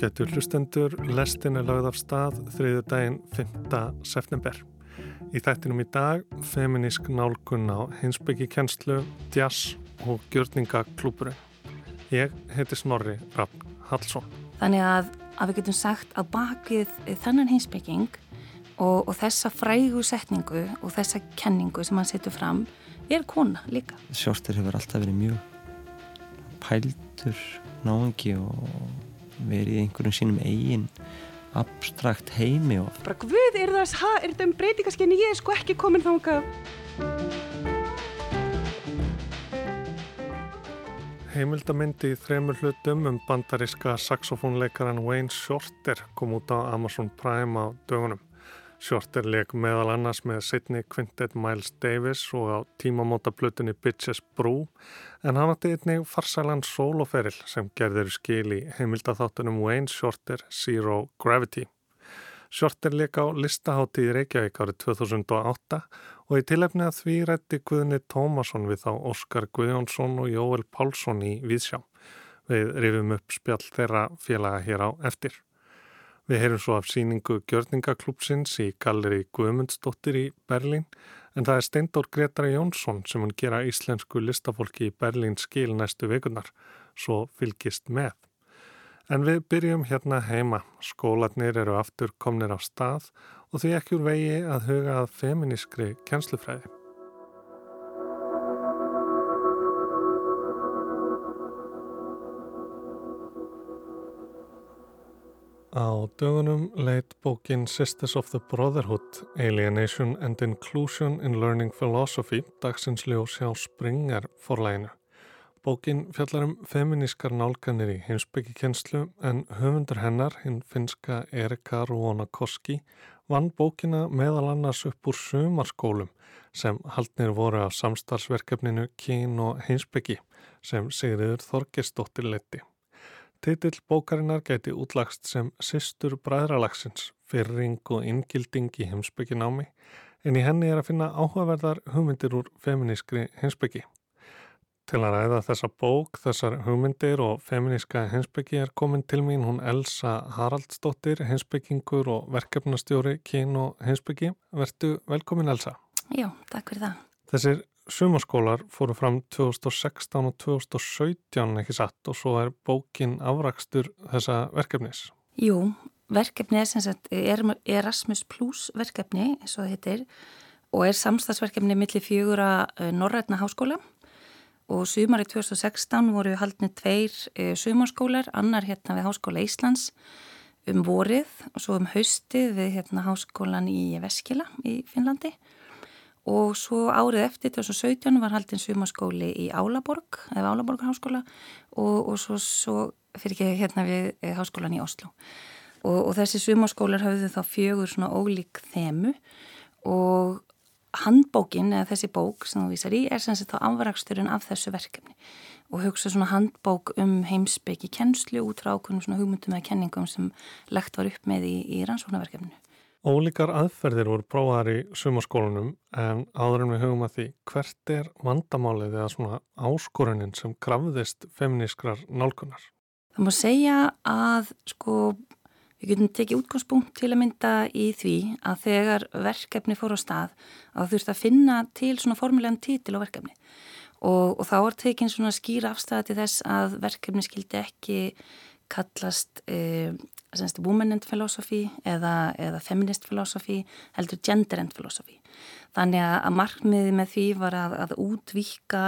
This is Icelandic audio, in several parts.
Ágættur hlustendur, lestin er lagð af stað þriðu daginn 5. september. Í þættinum í dag, feminísk nálgun á hinsbyggi kennslu, jazz og gjörningaklúpurinn. Ég heiti Snorri Raffn Hallsson. Þannig að, að við getum sagt að bakið þennan hinsbygging og, og þessa frægu setningu og þessa kenningu sem hann setur fram er kona líka. Sjóstur hefur alltaf verið mjög pældur náðungi og verið í einhverjum sínum eigin abstrakt heimi og bara hvað er það, ha, er þetta um breytingaskinni ég er sko ekki komin þánga Heimildamindi í þremur hlutum um bandariska saxofónleikaran Wayne Shorter kom út á Amazon Prime á dögunum. Shorter leik meðal annars með Sidney Quintet Miles Davis og á tímamóta blutinni Bitches Brew en hann átti einnig farsælan soloferil sem gerður skil í heimildatháttunum Wayne Shorter Zero Gravity. Shorter leik á listahátti í Reykjavík árið 2008 og í tilefni að því rætti Guðni Tómasson við þá Óskar Guðjónsson og Jóel Pálsson í Víðsjá. Við rifum upp spjall þeirra félaga hér á eftir. Við heyrum svo af síningu Gjörningaklúpsins í Galleri Guðmundsdóttir í Berlín en það er Steindór Gretari Jónsson sem hann gera íslensku listafólki í Berlín skil næstu vikunar, svo fylgist með. En við byrjum hérna heima. Skólanir eru aftur komnir á stað og því ekki úr vegi að huga að feminískri kjenslufræði. Á dögunum leitt bókin Sisters of the Brotherhood, Alienation and Inclusion in Learning Philosophy dagsins ljós hjá Springer forlæginu. Bókin fjallar um feminískar nálganir í heimsbyggikenslu en höfundur hennar, hinn finska Erika Ruona Koski, vann bókina meðal annars upp úr sumarskólum sem haldnir voru af samstarfsverkefninu Kín og heimsbyggi sem Sigriður Þorgesdóttir leti. Titill bókarinnar gæti útlagst sem Sistur bræðralagsins, fyrring og inngilding í heimsbygginámi en í henni er að finna áhugaverðar hugmyndir úr feminískri heimsbyggi. Til að ræða þessa bók, þessar hugmyndir og feminíska heimsbyggi er komin til mín hún Elsa Haraldsdóttir, heimsbyggingur og verkefnastjóri Kín og heimsbyggi. Vertu velkomin Elsa. Já, takk fyrir það. Þessir sumarskólar fóru fram 2016 og 2017 ekki satt og svo er bókin afrakstur þessa verkefnis. Jú, verkefni er sem sagt Erasmus Plus verkefni eins og það heitir og er samstagsverkefni millir fjögur að Norrætna háskóla og sumari 2016 voru haldnið tveir uh, sumarskólar, annar hérna við Háskóla Íslands um vorið og svo um haustið við hérna háskólan í Veskila í Finnlandi og svo árið eftir 2017 var haldinn sumaskóli í Álaborg eða Álaborgarháskóla og, og svo, svo fyrir ekki hérna við eh, háskólan í Oslo og, og þessi sumaskólar hafðu þá fjögur svona ólík þemu og handbókin eða þessi bók sem þú vísar í er sem sagt þá afraksturinn af þessu verkefni og hugsa svona handbók um heimsbyggi kennslu út frá ákveðnum svona hugmyndum eða kenningum sem legt var upp með í, í rannsóknarverkefninu. Ólíkar aðferðir voru prófaðar í sumaskólanum en áður en við hugum að því hvert er vandamálið eða svona áskorunin sem krafðist feminískrar nálgunar? Það má segja að sko við getum tekið útgangspunkt til að mynda í því að þegar verkefni fór á stað að þurft að finna til svona formulegan títil á verkefni og, og þá var tekinn svona skýra afstæða til þess að verkefni skildi ekki kallast eh, woman and philosophy eða, eða feminist philosophy heldur gender and philosophy. Þannig að, að markmiði með því var að, að útvíka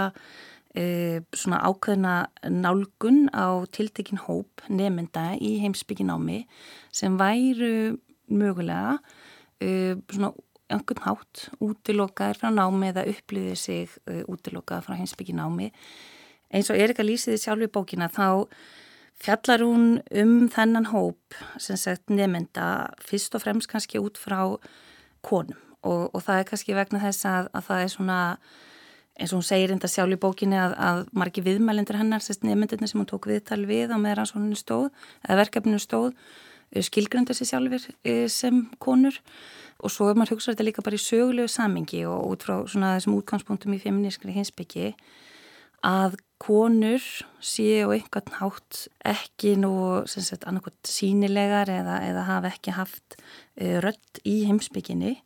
eh, svona ákveðna nálgun á tiltekin hóp nefnda í heimsbygginámi sem væru mögulega eh, svona einhvern hátt útilokaður frá námi eða upplýðið sig uh, útilokaður frá heimsbygginámi eins og Erika lýsiði sjálf í bókina þá fjallar hún um þennan hóp sem sagt nefnda fyrst og fremst kannski út frá konum. Og, og það er kannski vegna þess að, að það er svona eins og hún segir enda sjálf í bókinni að, að margi viðmælendur hennar, sérst nefndirna sem hún tók viðtal við á meðan svona stóð eða verkefninu stóð eh, skilgrönda sér sjálfur eh, sem konur. Og svo er maður hugsað þetta líka bara í sögulegu samingi og út frá svona þessum útgangspunktum í feminískri hinsbyggi að konur séu einhvern hátt ekki nú annarkot sínilegar eða, eða hafa ekki haft uh, rödd í heimsbygginni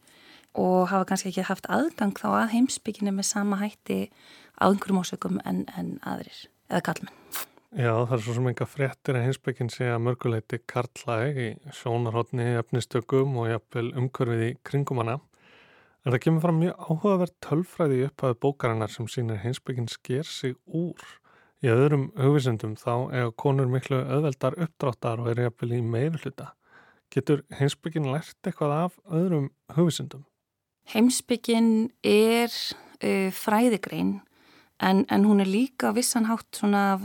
og hafa kannski ekki haft aðgang þá að heimsbygginni með sama hætti á einhverjum ósökum en, en aðrir eða kallmenn. Já, það er svo sem enga frettir að hinsbygginn sé að mörguleiti karlæg í sjónarhóttni, efnistökum og jafnvel umkörfið í kringum hana. En það kemur fram mjög áhugaverð tölfræði upp að bókarinnar sem sínir hinsbygginn sker sig úr. Í öðrum hugvísendum þá er konur miklu öðveldar uppdráttar og er jafnvel í meirfluta. Getur hinsbygginn lært eitthvað af öðrum hugvísendum? Heimsbygginn er uh, fræðigrein en, en hún er líka vissanhátt svona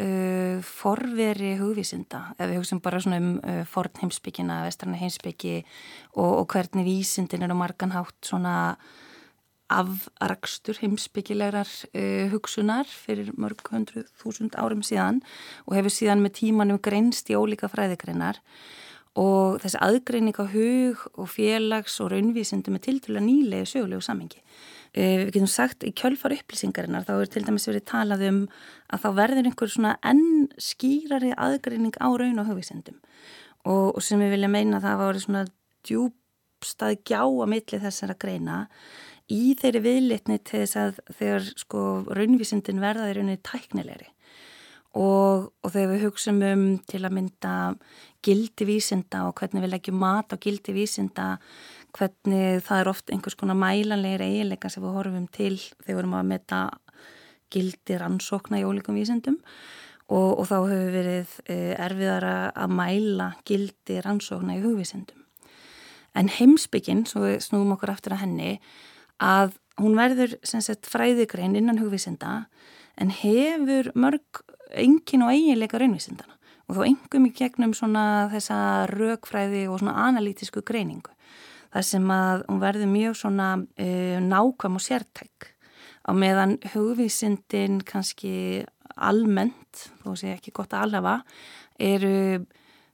uh, forveri hugvísinda, ef við hugsim bara svona um uh, forn heimsbyggina, vestrana heimsbyggi og, og hvernig vísindin er á marganhátt svona afrakstur heimsbyggilegar uh, hugsunar fyrir mörg hundru þúsund árum síðan og hefur síðan með tímanum greinst í ólíka fræðigreinar og þessi aðgreining á hug og félags og raunvísindum er til til að nýlega sögulegu samengi. Eh, við getum sagt í kjölfar upplýsingarinnar þá er til dæmis verið talað um að þá verður einhver svona enn skýrari aðgreining á raun og hugvísendum og, og sem við vilja meina það var svona djúbstað gjá að milli þessara greina í þeirri viðlitni til þess að þegar sko raunvísindin verða í rauninni tæknilegri. Og, og þegar við hugsaum um til að mynda gildi vísinda og hvernig við leggjum mat á gildi vísinda hvernig það er oft einhvers konar mælanlegir eiginleika sem við horfum til þegar við erum að metta gildi rannsókna í ólíkum vísindum. Og, og þá hefur verið eh, erfiðara að mæla gildi rannsókna í hugvísindum. En heimsbygginn, svo við snúum okkur aftur að henni, að hún verður sagt, fræðigrein innan hugvísinda en hefur mörg engin og eiginleika raunvísindana og þá engum í gegnum svona þessa rökfræði og svona analítisku greiningu þar sem að hún verður mjög svona uh, nákvæm og sértæk. Á meðan hugvísindin kannski almennt, þó sé ekki gott að alhafa, eru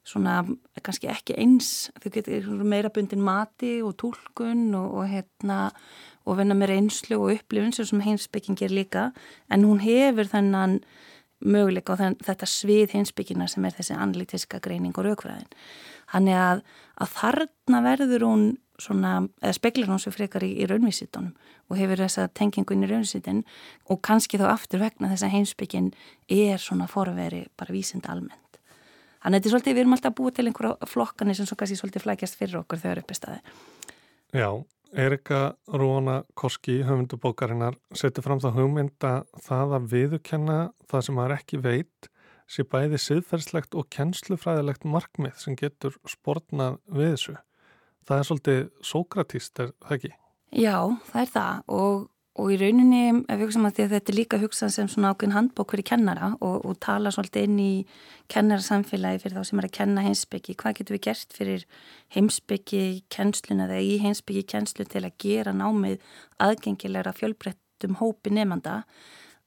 svona kannski ekki eins, þau getur meira bundin mati og tólkun og, og hérna og vinna með reynslu og upplifun sem heimsbygging er líka. En hún hefur þennan möguleika á þetta svið hinsbyggina sem er þessi analítiska greining og raukfræðin. Þannig að, að þarna verður hún svona, eða speklar hún svo frekar í, í raunvísitunum og hefur þessa tengingun í raunvísitin og kannski þá aftur vegna þess að heimsbyggin er svona forveri bara vísind almennt. Þannig að þetta er svolítið, við erum alltaf búið til einhverja flokkanir sem svo kannski svolítið flækjast fyrir okkur þegar upp í staði. Já, Erika Róna Koski, höfundubókarinnar, setur fram það hugmynda það að viðukenna það sem maður ekki veit sé bæði siðferðslegt og kennslufræðilegt markmið sem getur spórnað við þessu. Það er svolítið sókratíst, er það ekki? Já, það er það og og í rauninni, ef við hugsaum að, þetta er líka hugsað sem svona ákveðin handbók fyrir kennara og, og tala svolítið inn í kennarsamfélagi fyrir þá sem er að kenna heimsbyggi, hvað getur við gert fyrir heimsbyggi kennsluna eða í heimsbyggi kennslu til að gera námið aðgengilegra fjölbrettum hópi nefnda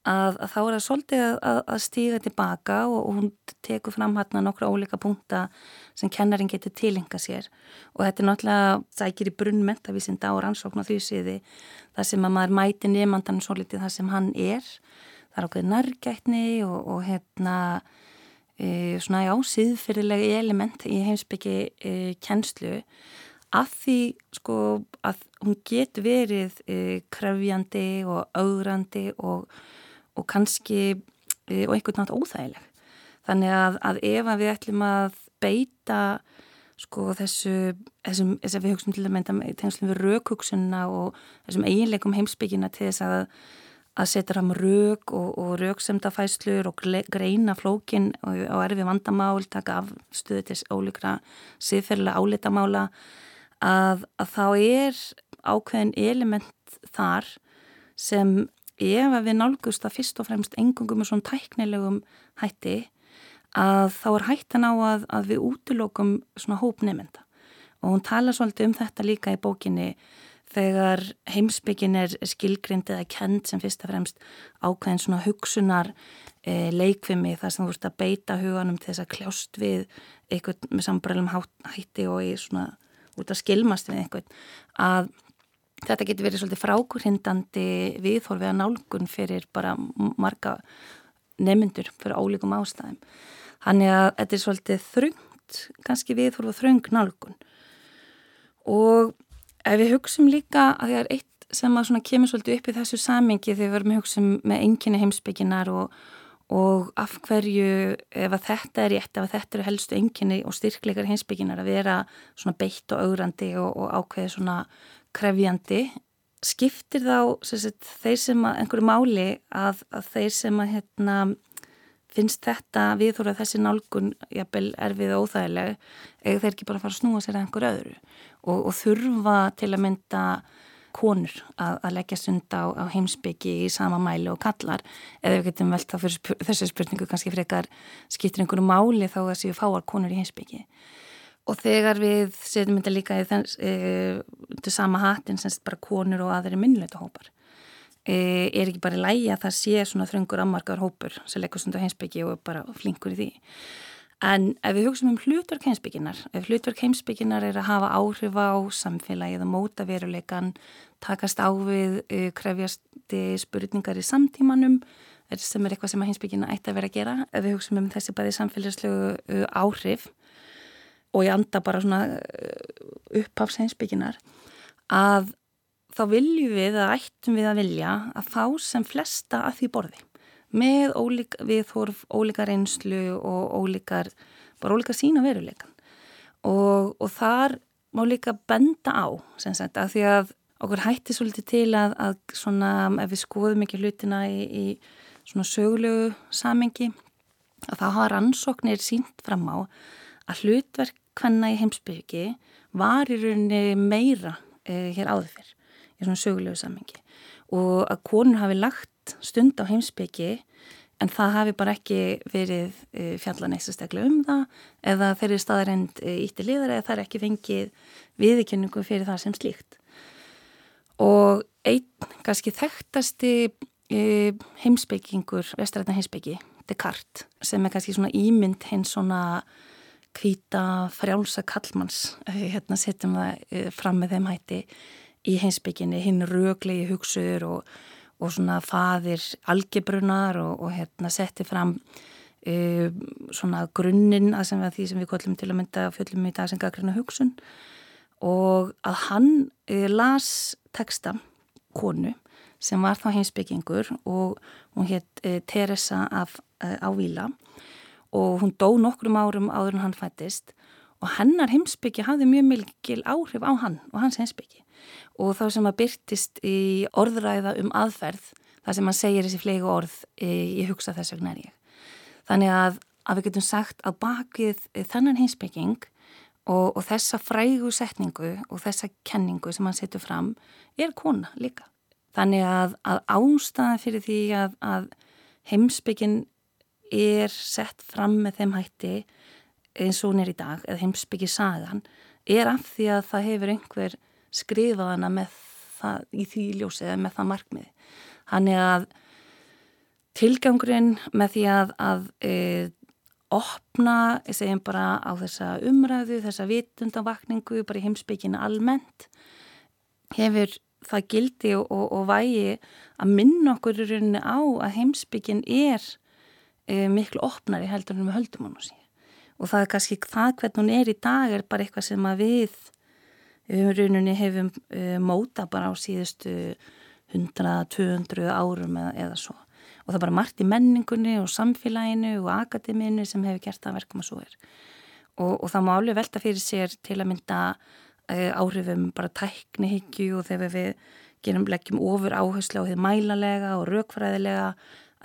að, að þá er það svolítið að, að stíga tilbaka og, og hún tekur fram hérna nokkra ólika punkta sem kennarin getur tilenga sér. Og þetta er náttúrulega sækir í brunn mentavísinda og rannsókn á því siði þar sem að maður mæti nefndanum svolítið þar sem hann er. Það er okkur nærgætni og, og hérna e, svona já, síðfyrirlegi element í heimsbyggi e, kennslu. Að því sko að hún getur verið e, krefjandi og augrandi og og kannski e, og einhvern nátt óþægileg. Þannig að, að ef að við ætlum að beita sko þessu, þessum, þess að við hugsaum til að mynda tengslum við raukhugsunna og þessum eiginleikum heimsbyggina til þess að að setja fram rauk og, og rauksemdafæslur og greina flókin og, og erfi vandamál, taka af stuði til ólíkra siðferðilega álitamála að, að þá er ákveðin element þar sem ef við nálgust að fyrst og fremst engungum með svona tæknilegum hætti að þá er hættan á að, að við útilokum svona hópnefnda og hún tala svolítið um þetta líka í bókinni þegar heimsbyggin er skilgrind eða kend sem fyrst og fremst ákveðin svona hugsunar e, leikvimi þar sem þú ert að beita huganum til þess að kljást við eitthvað með sambrælum hætti og í svona út að skilmast við eitthvað að þetta getur verið svolítið frákurhindandi viðhorfið að nálgun fyrir bara marga nemyndur fyrir ólíkum ástæðum. Þannig að þetta er svolítið þröngt, kannski viðhorfið þröng nálgun. Og ef við hugsim líka að það er eitt sem að kemur svolítið upp í þessu samingi þegar við verum að hugsa með enginni heimsbygginar og, og af hverju ef að þetta er rétt, ef að þetta eru helstu enginni og styrkleikar heimsbygginar að vera svona beitt og augrandi og, og ákveði svona krefjandi skiptir þá sagt, þeir sem að einhverju máli að, að þeir sem að hérna, finnst þetta viðhóra þessi nálgun jafnvel erfið og óþægileg eða þeir ekki bara fara að snúa sér að einhverju öðru og, og þurfa til að mynda konur að, að leggja sund á, á heimsbyggi í sama mæli og kallar eða við getum velt þá fyrir þessu spurningu kannski frekar skiptir einhverju máli þá að séu fáar konur í heimsbyggi og þegar við setjum þetta líka í þess e, til sama hatin semst bara konur og aðri minnleita hópar e, er ekki bara í lægi að það sé svona þröngur ammarkaður hópur sem leggur á heimsbyggi og er bara flinkur í því. En ef við hugsaum um hlutverk heimsbygginar, ef hlutverk heimsbygginar er að hafa áhrif á samfélagið og móta veruleikan, takast á við uh, krefjasti spurningar í samtímanum, sem er eitthvað sem heimsbyggina ætti að vera að gera, ef við hugsaum um þessi bæði samfélagslegu uh, áhrif og ég anda bara svona uh, uppháfs heimsbygginar, að þá viljum við, að ættum við að vilja að fá sem flesta að því borði. Með ólík, viðhorf, ólíkar einslu og ólíkar, bara ólíkar sína veruleikan og, og þar má líka benda á sem sagt að því að okkur hætti svolítið til að, að svona ef við skoðum ekki hlutina í, í svona sögulegu samengi að það hafa rannsóknir sínt fram á að hlutverk hvenna í heimsbyggi var í rauninni meira eh, hér áður fyrr í svona sögulegu samengi og að konur hafi lagt stund á heimsbyggi en það hafi bara ekki verið e, fjallan eitthvað um það eða þeirri staðarind ítti e, liðar eða það er ekki fengið viðkynningu fyrir það sem slíkt. Og einn kannski þekktasti e, heimsbyggingur, vestrætna heimsbyggi, Descartes, sem er kannski svona ímynd hins svona hvita frjálsa kallmanns, hérna setjum það fram með þeim hætti í heimsbygginni, hinn röglegi hugsuður og og svona faðir algebrunar og, og hérna setti fram uh, svona grunninn að sem við, því sem við kollum til að mynda fjöllum í dag sem gaggrina hugsun. Og að hann uh, las texta konu sem var þá heimsbyggingur og hún hétt uh, Teresa af Ávila. og hún dó nokkrum árum áður en hann fættist og hennar heimsbyggi hafði mjög mikil áhrif á hann og hans heimsbyggi og þá sem að byrtist í orðræða um aðferð, það sem að segir þessi flegu orð, ég hugsa þess vegna er ég. Þannig að, að við getum sagt að bakið þennan heimsbygging og, og þessa frægu setningu og þessa kenningu sem hann setur fram er kona líka. Þannig að, að ástæða fyrir því að, að heimsbyggin er sett fram með þeim hætti eins og hún er í dag, eða heimsbyggi sagan, er af því að það hefur einhver skrifa hana með það í því ljósi eða með það markmiði. Þannig að tilgangurinn með því að, að e, opna, ég segjum bara á þessa umræðu, þessa vitundavakningu, bara heimsbyggina almennt, hefur það gildi og, og, og vægi að minna okkur í rauninni á að heimsbyggin er miklu opnari heldur en við höldum hann á síðan. Og það er kannski það hvernig hún er í dag er bara eitthvað sem að við við rauninni hefum uh, móta bara á síðustu 100-200 árum eða, eða svo og það er bara margt í menningunni og samfélaginu og akademíinu sem hefur gert það verkum að svo er og, og það má alveg velta fyrir sér til að mynda uh, áhrifum bara tæknihyggju og þegar við gerum leggjum ofur áherslu á því mælalega og raukfræðilega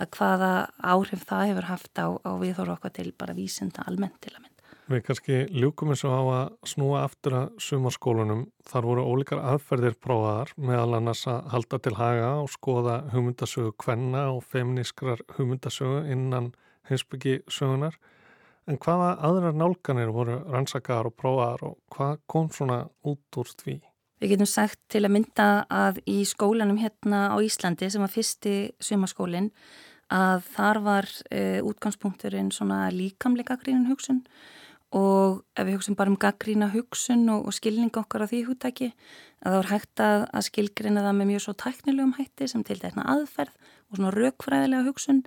að hvaða áhrif það hefur haft á, á viðhóru okkar til bara vísinda almennt til að mynda. Við kannski ljúkum eins og á að snúa aftur að sumarskólunum. Þar voru ólíkar aðferðir prófaðar meðal annars að halda til haga og skoða hugmyndasögu kvenna og femnískrar hugmyndasögu innan heimsbyggi sögunar. En hvaða aðrar nálganir voru rannsakar og prófaðar og hvað kom svona út úr því? Við getum sagt til að mynda að í skólanum hérna á Íslandi sem var fyrsti sumarskólinn að þar var e, útgangspunkturinn svona líkamleika grínin hugsun. Og ef við hugsim bara um gaggrína hugsun og, og skilning okkar á því húttæki að það er hægt að, að skilgrina það með mjög svo tæknilegum hætti sem til þetta aðferð og svona raukfræðilega hugsun.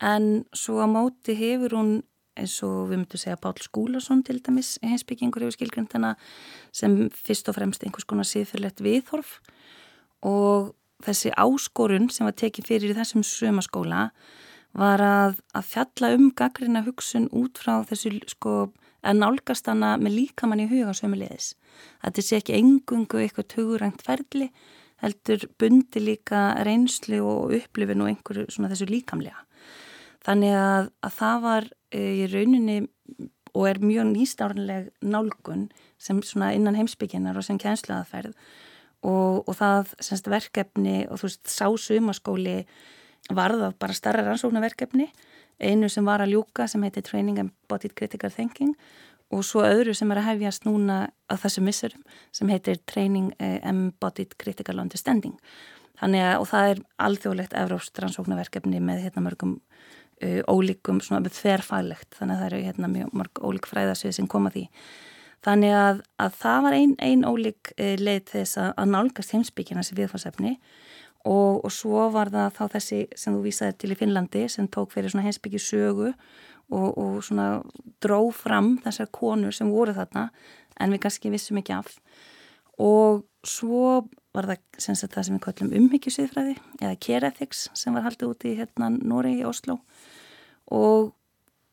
En svo að móti hefur hún eins og við myndum segja Pál Skúlason til dæmis heimsbyggingur hefur skilgrindina sem fyrst og fremst einhvers konar síðfyrlegt viðhorf og þessi áskorun sem var tekið fyrir í þessum sömaskóla var að, að fjalla um gaggrina hugsun út frá þessu sko að nálgast hana með líkamann í huga sömulegis. Þetta sé ekki engungu eitthvað tugurænt ferli heldur bundi líka reynslu og upplifin og einhverju svona þessu líkamlega. Þannig að, að það var e, í rauninni og er mjög nýstárnleg nálgun sem svona innan heimsbyggjarnar og sem kjænslaðaferð og, og það semst verkefni og þú veist sá sumaskóli varða bara starra rannsóknarverkefni. Einu sem var að ljúka sem heitir Training Embodied Critical Thinking og svo öðru sem er að hefjast núna á þessu missurum sem heitir Training eh, Embodied Critical Understanding. Þannig að og það er alþjóðlegt evróst rannsóknarverkefni með hérna mörgum ólíkum svona þverfælegt þannig að það eru hérna mjög mörg ólík fræðasvið sem koma því. Þannig að, að það var ein, ein ólík uh, leið þess að, að nálgast heimsbyggina sem viðfarsefni og, og svo var það þá þessi sem þú vísaði til í Finnlandi sem tók fyrir svona hensbyggi sögu og, og svona dró fram þessar konur sem voru þarna en við kannski vissum ekki af og svo var það sem sagt, það sem við kallum umhyggjusviðfræði eða care ethics sem var haldið úti í hérna Nóri í Oslo og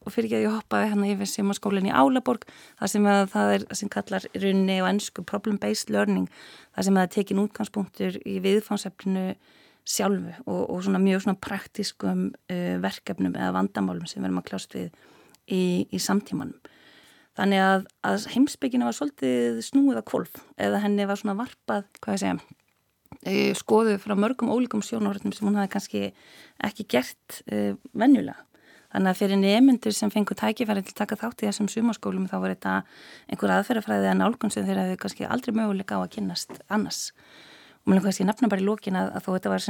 og fyrir ekki að ég hoppaði hérna yfir sem á skólinn í Álaborg það sem að það er sem kallar runni og ennsku problem-based learning það sem að það tekin útgangspunktur í viðfánseflinu sjálfu og, og svona mjög svona praktiskum uh, verkefnum eða vandamálum sem verðum að kljást við í, í samtímanum. Þannig að, að heimsbyggina var svolítið snúið að kvolf eða henni var svona varpað, hvað ég segja, uh, skoðuð frá mörgum ólíkum sjónahortum sem hún hafi kannski ekki gert uh, venjulega. Þannig að fyrir nemyndur sem fengur tækifæri til að taka þátt í þessum sumaskólum þá var þetta einhver aðferðafræði að nálgun sem þeir hefði kannski aldrei möguleika á að kynast annars. Og mér kannski nefna bara í lókin að, að þó þetta var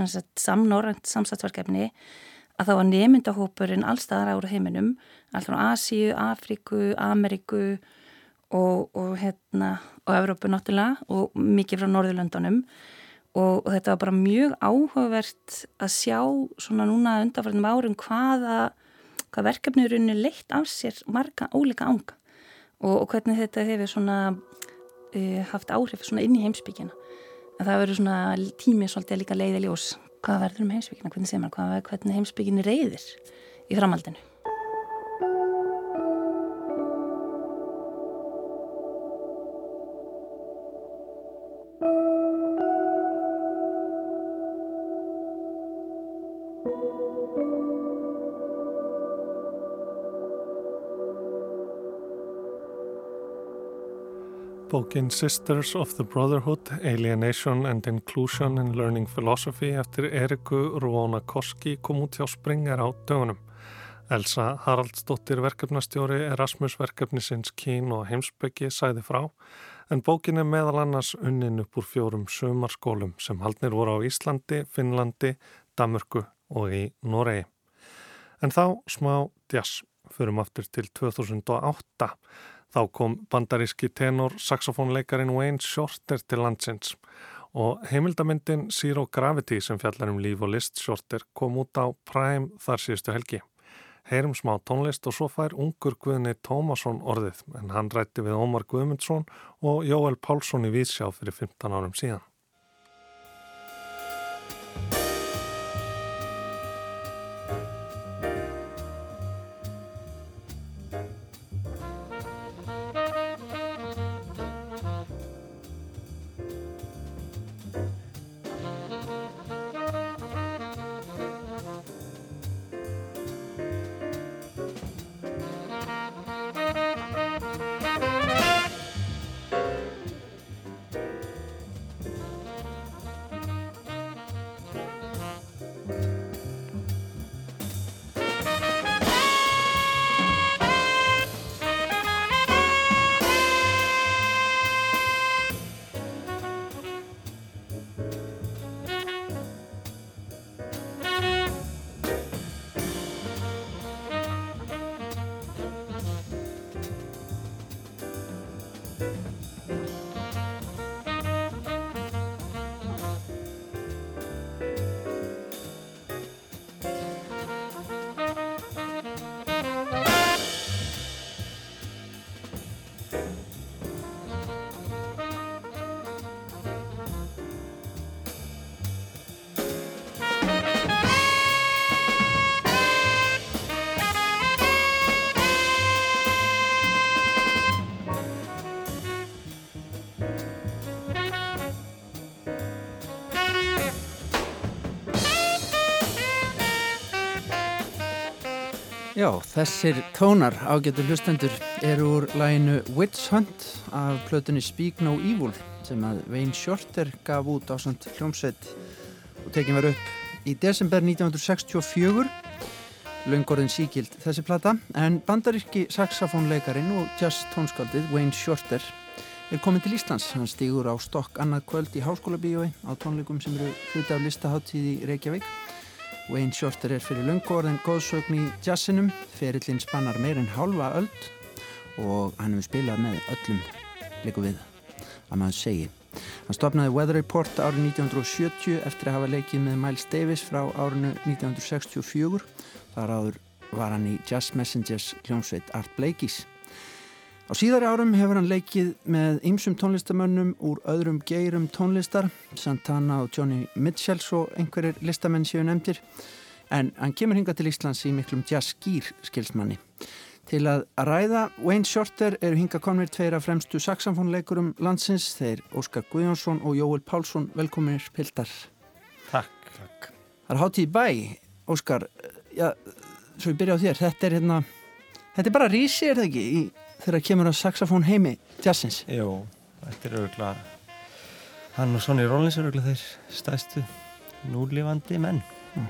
samnorrand samsatsverkefni að þá var nemyndahópurinn allstaðar ára heiminum, alltaf á Asíu, Afríku, Ameriku og, og hérna og Evrópu náttúrulega og mikið frá Norðurlöndunum. Og, og þetta var bara mjög áhugavert að sjá svona núna undanfarnum árum hvaða hvað verkefni eru leitt af sér marga ólika ánga og, og hvernig þetta hefur svona uh, haft áhrif svona inn í heimsbyggina að það verður svona tími svolítið líka leiði ljós hvað verður um heimsbyggina, hvernig hvernig heimsbyggina reyðir í framhaldinu Bókin Sisters of the Brotherhood, Alienation and Inclusion in Learning Philosophy eftir Eriku Rúóna Koski kom út hjá Springer á dögunum. Elsa Haraldsdóttir verkefnastjóri Erasmus verkefnisins Kín og Heimsbyggi sæði frá en bókin er meðal annars unnin upp úr fjórum sömarskólum sem haldnir voru á Íslandi, Finnlandi, Damurku og í Noregi. En þá smá djass, förum aftur til 2008 Þá kom bandaríski tenor saxofónleikarin Wayne Shorter til landsins og heimildamindin Zero Gravity sem fjallar um líf og list Shorter kom út á Prime þar síðustu helgi. Heyrum smá tónlist og svo fær ungur Guðni Tómasson orðið en hann rætti við Ómar Guðmundsson og Jóel Pálsson í Vísjá fyrir 15 árum síðan. Já, þessir tónar ágættur hlustendur eru úr læginu Witch Hunt af plötunni Speak No Evil sem að Wayne Shorter gaf út á samt hljómsveit og tekinn var upp í desember 1964 laungorðin síkild þessi plata en bandaríski saxofónleikarin og jazz tónskaldið Wayne Shorter er komin til Íslands. Hann stýgur á stokk annað kvöld í háskóla bíói á tónleikum sem eru hluti af listaháttíð í Reykjavík Wayne Shorter er fyrir lungorðin góðsögn í jazzinum, ferillin spannar meirinn hálfa öld og hann hefur spilað með öllum líku við að maður segi. Hann stopnaði Weather Report árið 1970 eftir að hafa leikið með Miles Davis frá árinu 1964. Þar áður var hann í Jazz Messengers hljómsveit Art Blakey's. Á síðari árum hefur hann leikið með ymsum tónlistamönnum úr öðrum geirum tónlistar, Santana og Johnny Mitchell og einhverjir listamenn séu nefndir, en hann kemur hinga til Íslands í miklum jazzgýr skilsmanni. Til að ræða Wayne Shorter eru hinga konver tveira fremstu saxofónleikurum landsins, þeir Óskar Guðjónsson og Jóel Pálsson, velkominir Pildar. Takk. Takk. Það er hátíð bæ, Óskar, já, svo ég byrja á þér, þetta er hérna, þetta er bara rísi, er það ekki, í þegar kemur á saxofón heimi jazzins Jó, þetta er örgulega hann og Sonny Rollins er örgulega þeir stæðstu núlifandi menn mm.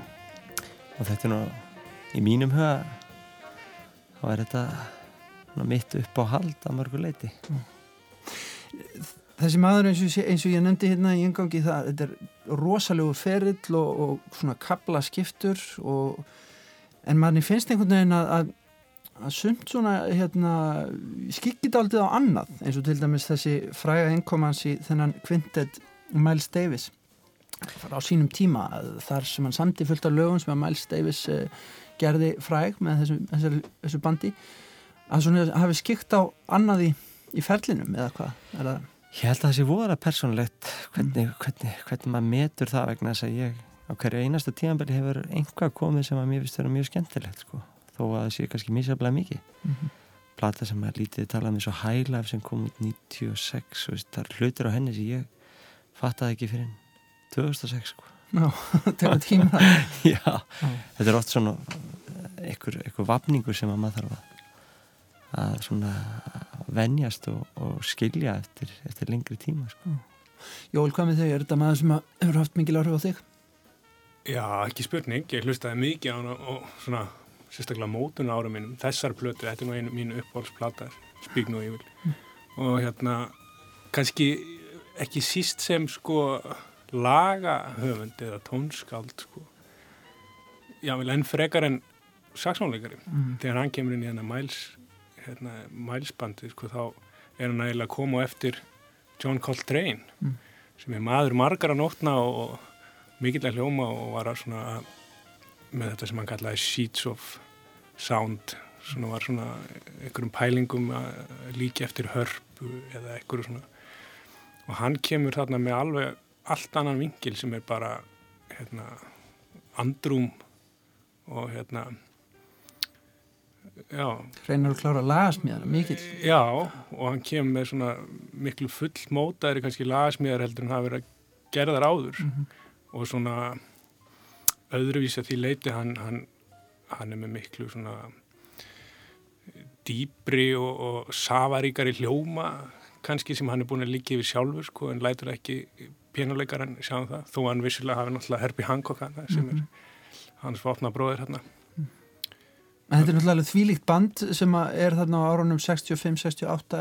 og þetta er nú í mínum huga þá er þetta mitt upp á hald að mörgu leiti mm. Þessi maður eins og, eins og ég nefndi hérna í engangi það, þetta er rosalegu ferill og, og svona kabla skiptur og en manni finnst einhvern veginn að, að að sumt svona hérna, skikkit aldrei á annað eins og til dæmis þessi fræga innkomans í þennan kvintet Miles Davis. Á sínum tíma þar sem hann samti fullt af lögum sem að Miles Davis uh, gerði fræg með þessu, þessu, þessu bandi að svona hafi skikt á annað í, í ferlinum eða hvað? Ég held að það sé voða persónlegt hvernig, mm. hvernig, hvernig maður metur það vegna þess að ég á hverju einasta tíanbeli hefur einhvað komið sem að mér finnst vera mjög skemmtilegt sko þó að það sé kannski mísaflega mikið mm -hmm. plata sem er lítið talað með um svo High Life sem kom út 96 og það er hlutir á henni sem ég fattaði ekki fyrir 2006 sko Já, þetta er tíma Já, Já, þetta er oft svona einhver, einhver vapningur sem að maður þarf að að svona venjast og, og skilja eftir, eftir lengri tíma sko. Jól, hvað með þau? Er þetta maður sem hefur haft mikið áhrif á þig? Já, ekki spurning, ég hlustaði mikið á hana og svona sérstaklega mótun ára minnum, þessar plötu, þetta er nú einu mínu uppbólsplatar, Spík nú yfir mm. og hérna kannski ekki síst sem sko lagahöfund eða tónskáld sko já, vel enn frekar en saxónleikari, mm. þegar hann kemur inn í hérna Miles hérna, Milesbandi sko þá er hann eiginlega að koma eftir John Coltrane mm. sem er maður margar að nótna og mikill að hljóma og var að svona að með þetta sem hann kallaði Sheets of Sound svona var svona einhverjum pælingum líki eftir hörpu eða einhverju svona. Og hann kemur þarna með alveg allt annan vingil sem er bara hérna andrum og hérna já. Hreinar og klára lagasmíðar, mikill. Já, og hann kemur með svona miklu fullmótaðri kannski lagasmíðar heldur en það verið að gera þar áður. Mm -hmm. og svona öðruvísi að því leiti hann, hann, hann er með miklu svona dýbri og, og safaríkari hljóma kannski sem hann er búin að líka yfir sjálfur sko, en lætur ekki pjánuleikaran sjá um það, þó hann vissilega hafi náttúrulega Herbie Hancock hana, sem mm -hmm. er mhm. hans vopna bróðir hérna En þetta er náttúrulega þvílíkt band sem er þarna á árunum 65-68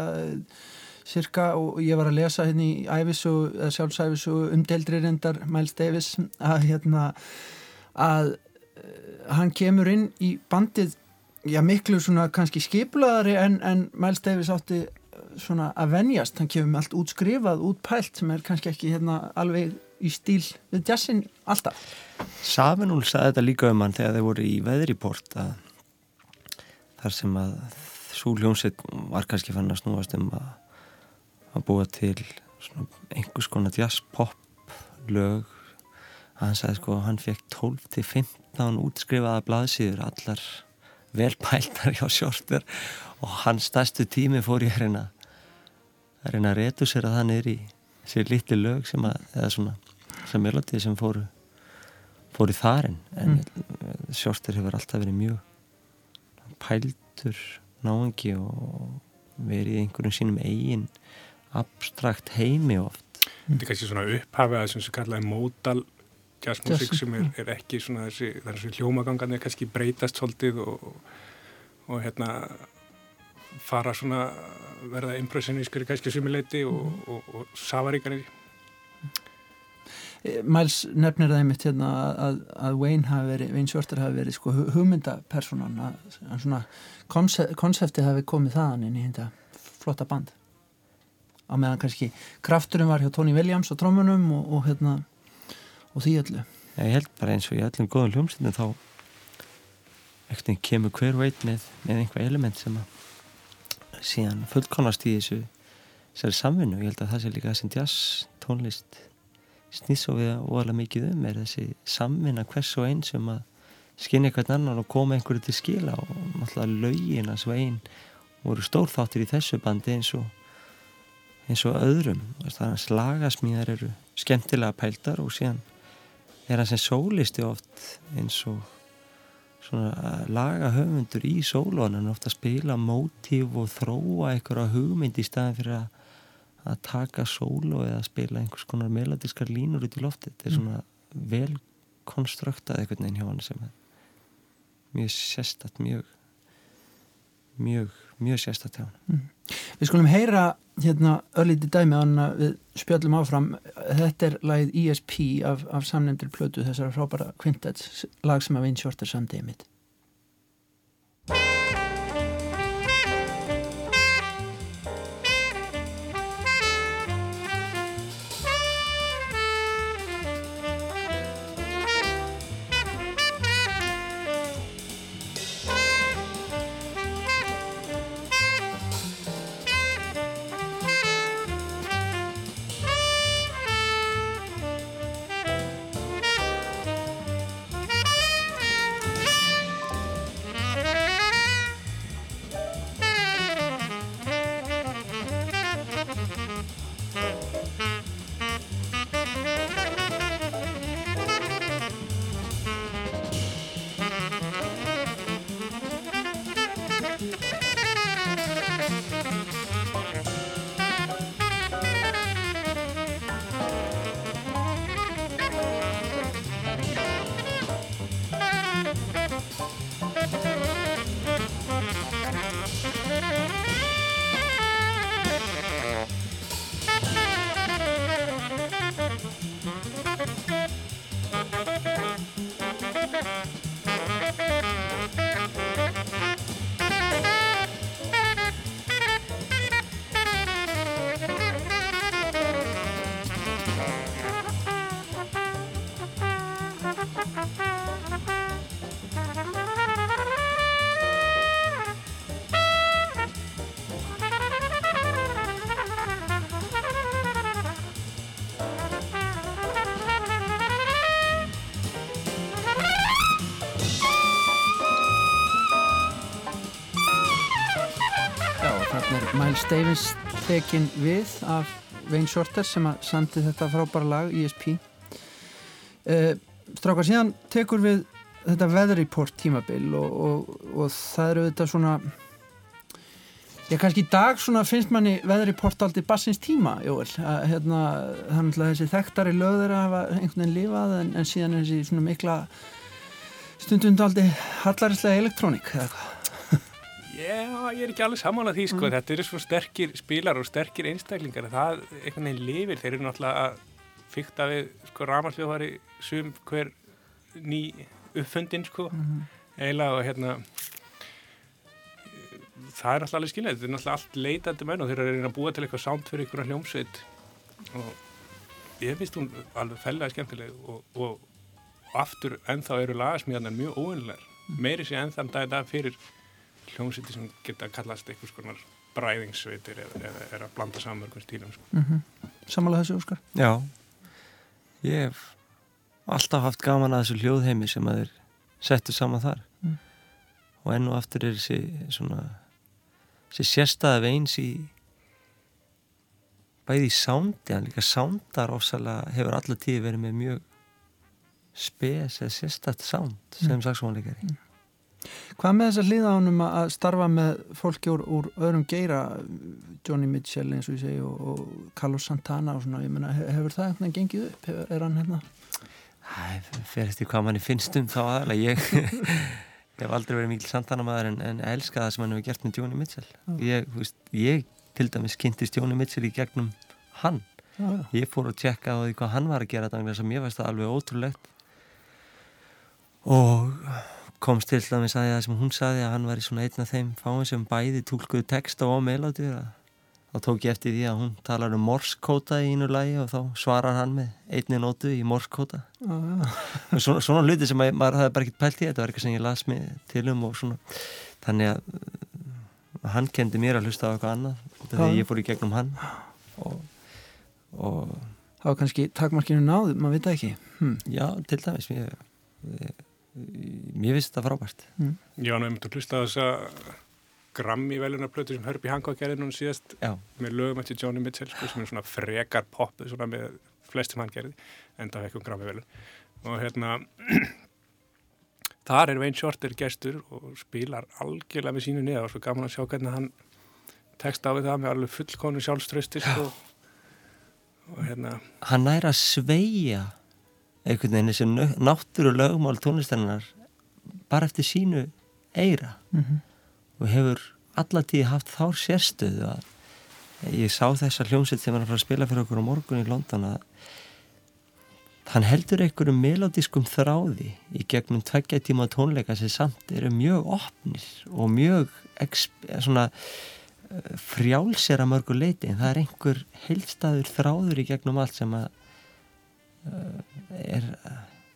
cirka og ég var að lesa hérna í æfisu, sjálfsæfisu umdeldri reyndar Miles Davis að hérna að uh, hann kemur inn í bandið já miklu svona kannski skipulaðari en, en Miles Davis átti svona að venjast, hann kemur með allt útskrifað, útpælt sem er kannski ekki hérna alveg í stíl við jazzin alltaf. Safinúl saði þetta líka um hann þegar þeir voru í veðriport að þar sem að hljómsveit var kannski fann að snúast um að, að búa til einhvers konar jazz-pop lög að hann sagði sko hann fekk 12-15 útskrifaða blaðsýður allar velpæltar hjá sjórnir og hans stærstu tími fór ég að reyna að reyna að retusera það í þessi litli lög sem að, eða svona sem melodið sem fóru fóru þarinn. En mm. sjórnir hefur alltaf verið mjög pæltur náengi og verið í einhverjum sínum eigin abstrakt heimi oft. Þetta er kannski svona upphafið að sem sem kallaði módal jazzmusik sem er, er ekki svona þessi, þessi hljómagangarnir kannski breytast svolítið og, og hérna fara svona verða impressionískari kannski sumileiti og, mm. og, og safaríkari eh, Miles nefnir það einmitt hérna að, að Wayne hafi verið, Wayne Shorter hafi verið sko hugmyndapersonan að svona konsepti hafi komið þaðan inn í þetta flotta band á meðan kannski krafturinn var hjá Tony Williams og trómunum og, og hérna og því öllu. Ég held bara eins og í öllum góðum hljómsveitinu þá ekkert kemur hver veit með, með einhver element sem að síðan fullkonast í þessu þessari samvinnu, ég held að það sé líka þessi jazz tónlist snýðs og við óalega mikið um er þessi samvinna hvers og einn sem að skinni eitthvað annan og koma einhverju til skila og náttúrulega laugin að svo einn voru stórþáttir í þessu bandi eins og eins og öðrum. Þannig að slagasmíðar eru skemmtilega pæltar og síðan er það sem sólisti oft eins og svona laga höfundur í sólónan ofta spila mótíf og þróa einhverja hugmynd í staðin fyrir að, að taka sóló eða spila einhvers konar melodiskar línur út í lofti þetta er mm. svona vel konstruktað einhvern veginn hjá hann sem er mjög sérstatt mjög mjög, mjög sérstatt hjá hann mm. Við skulum heyra hérna örlíti dæmi að við spjöllum áfram. Þetta er lagið ESP af, af samnefndir plötu þessara frábæra kvintets lag sem að vinn sjórtar samdegið mitt Miles Davis tekin við af Wayne Shorter sem að sandi þetta frábæra lag ESP uh, eh, Strákar síðan tekur við þetta Weather Report tímabil og, og, og það eru þetta svona Já, kannski í dag finnst manni Weather Report aldrei bassins tíma, Jóel. Hérna, þannig að þessi þekktari löður hafa einhvern veginn lífað en, en síðan er þessi svona mikla stundum aldrei hallarislega elektrónik eða eitthvað. Já, ég er ekki alveg saman að því sko, mm. þetta eru svo sterkir spilar og sterkir einstaklingar. Það einhvern veginn lifir, þeir eru náttúrulega að fykta við sko ramarsljóðari sum hver ný uppfundin sko. Mm eiginlega og hérna það er alltaf alveg skiljaðið, þetta er alltaf allt leitandi menn og þeir eru að búa til eitthvað sánt fyrir einhverja hljómsveit. Og ég finnst hún alveg fellega skemmtileg og, og, aftur ennþá eru lagasmíðanar mjög óunlegar meiri sé ennþann dag í dag fyrir hljómsveiti sem geta kallast einhvers konar bræðingssveitir eða, eða er að blanda saman mörgum stílum sko. Mm -hmm. Samanlega þessu, Óskar? Já, ég hef alltaf haft gaman að þessu hljóðheimi sem að þeir settu saman þar mm. og enn og aftur er þessi svona þessi sérstæða veins í bæði í sándi, hann líka sándar ofsalega hefur alla tíð verið með mjög spes eða sérstætt sánd sem mm. saxónleikari mm. Hvað með þess að hlýða ánum að starfa með fólki úr, úr öðrum geira Johnny Mitchell eins og ég segi og, og Carlos Santana og svona, ég menna, hefur það eitthvað gengið upp? Er hann hérna? Það fer eftir hvað manni finnst um þá aðalega ég, ég hef aldrei verið mikil Santana maður en, en elska það sem hann hefur gert með Johnny Mitchell ég, veist, ég til dæmis kynntist Johnny Mitchell í gegnum hann já, já. ég fór að tjekka á því hvað hann var að gera þannig að mér fannst það alveg ótrúlegt og komst til að við sagði það sem hún sagði að hann var í svona einn af þeim fáin sem bæði tólkuðu texta og melódi þá tók ég eftir því að hún talar um morskóta í einu lagi og þá svarar hann með einni nótu í morskóta ah, ja. svona, svona hluti sem að, maður hafði bara ekkert pælt í þetta var eitthvað sem ég las mig til um og svona. Þannig að uh, hann kendi mér að hlusta á eitthvað annað þegar ég fór í gegnum hann. Og, og var kannski takmarkinu náðu, maður veit ekki. Hm. Já, til dæmis ég, ég mér finnst þetta frábært mm. Já, nú hefum við hlustað þess að Grammy velunarplötu sem Herbie Hancock gerði núna síðast Já. með lögum eftir Johnny Mitchell sko, sem er svona frekar pop svona með flest sem hann gerði en það fekkum Grammy velun og hérna þar er Wayne Shorter gestur og spilar algjörlega með sínu niða og svo gaman að sjá hvernig hann tekst á við það með alveg fullkonu sjálfströsti sko. og hérna Hann að sveia einhvern veginn þessi náttúru lögmál tónlistarinnar bara eftir sínu eira mm -hmm. og hefur allatíð haft þá sérstöðu að ég sá þessa hljómsett sem hann var að spila fyrir okkur á morgun í London að hann heldur einhverjum melodískum þráði í gegnum tveggja tíma tónleika sem samt eru mjög opnir og mjög svona eh, frjálsera mörgur leiti en það er einhver heilstaður þráður í gegnum allt sem að er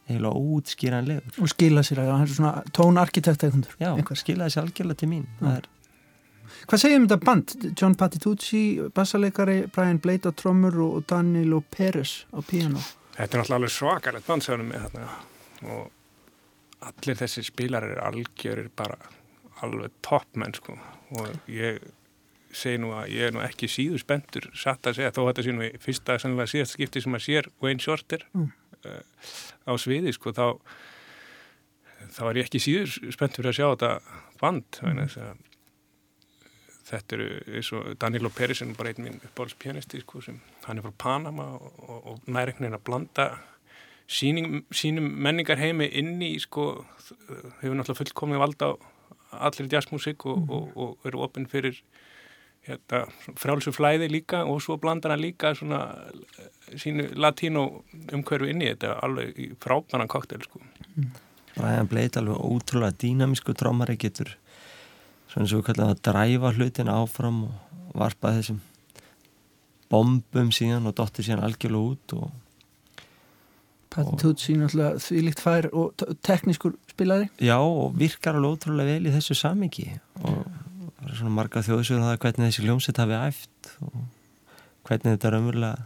eiginlega útskýranlegur og skila sér að hann er svona tónarkitekt eitthvað já, einhver. skilaði sér algjörlega til mín. Er... hvað segjum þetta band? John Patitucci, bassaleikari Brian Blade á trommur og Danilo Pérez á piano þetta er alveg svakalegt bandsegunum með þarna og allir þessi spilar er algjörir bara alveg toppmenn sko. Og ég segi nú að ég er nú ekki síður spendur satt að segja þó þetta sé nú í fyrsta sannlega síðast skipti sem að sér Wayne Shorter mm. uh, á sviði sko þá þá er ég ekki síður spennt fyrir að sjá þetta band mm. þetta eru eins og Danilo Perisson bara einn minn uppáhaldspianisti sko sem hann er frá Panama og, og, og næriknin að blanda síning, sínum menningar heimi inn í sko hefur náttúrulega fullkomið valda á allir jazzmusik og, mm. og eru opinn fyrir hérna, frálsum flæði líka og svo blandar hann líka svona eh, sínu latínu umhverfu inn í þetta alveg í frábæran koktel sko. Brian Blade alveg ótrúlega dýnamísku trómari getur svona sem við kallum að dræfa hlutin áfram og varpa þessum bombum síðan og dottir síðan algjörlega út og Patitucci náttúrulega því líkt fær og teknískur spilari Já og virkar alveg ótrúlega vel í þessu samingi og svona marga þjóðsögur um það hvernig þessi ljómsett hafi æft og hvernig þetta raunverulega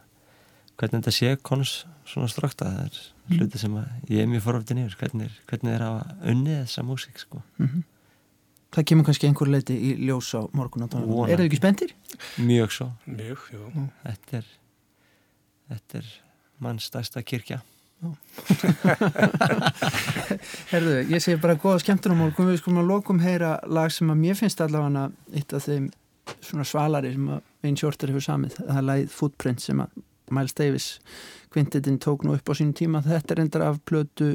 hvernig þetta sé konus svona strókta það er mm. hluti sem ég er mjög foröftin yfir hvernig, hvernig þeir hafa unnið þessa músík sko. mm -hmm. Það kemur kannski einhver leiti í ljós á morgun Er það ekki spendir? Mjög svo Mjög, Þetta er þetta er mann stærsta kirkja Herðu, ég segi bara góða skemmtunum og við skulum að lokum heyra lag sem að mér finnst allavega eitt af þeim svona svalari sem að Wayne Shorter hefur samið, það er lagið Footprint sem að Miles Davis kvintitinn tók nú upp á sín tíma. Þetta er endar af plötu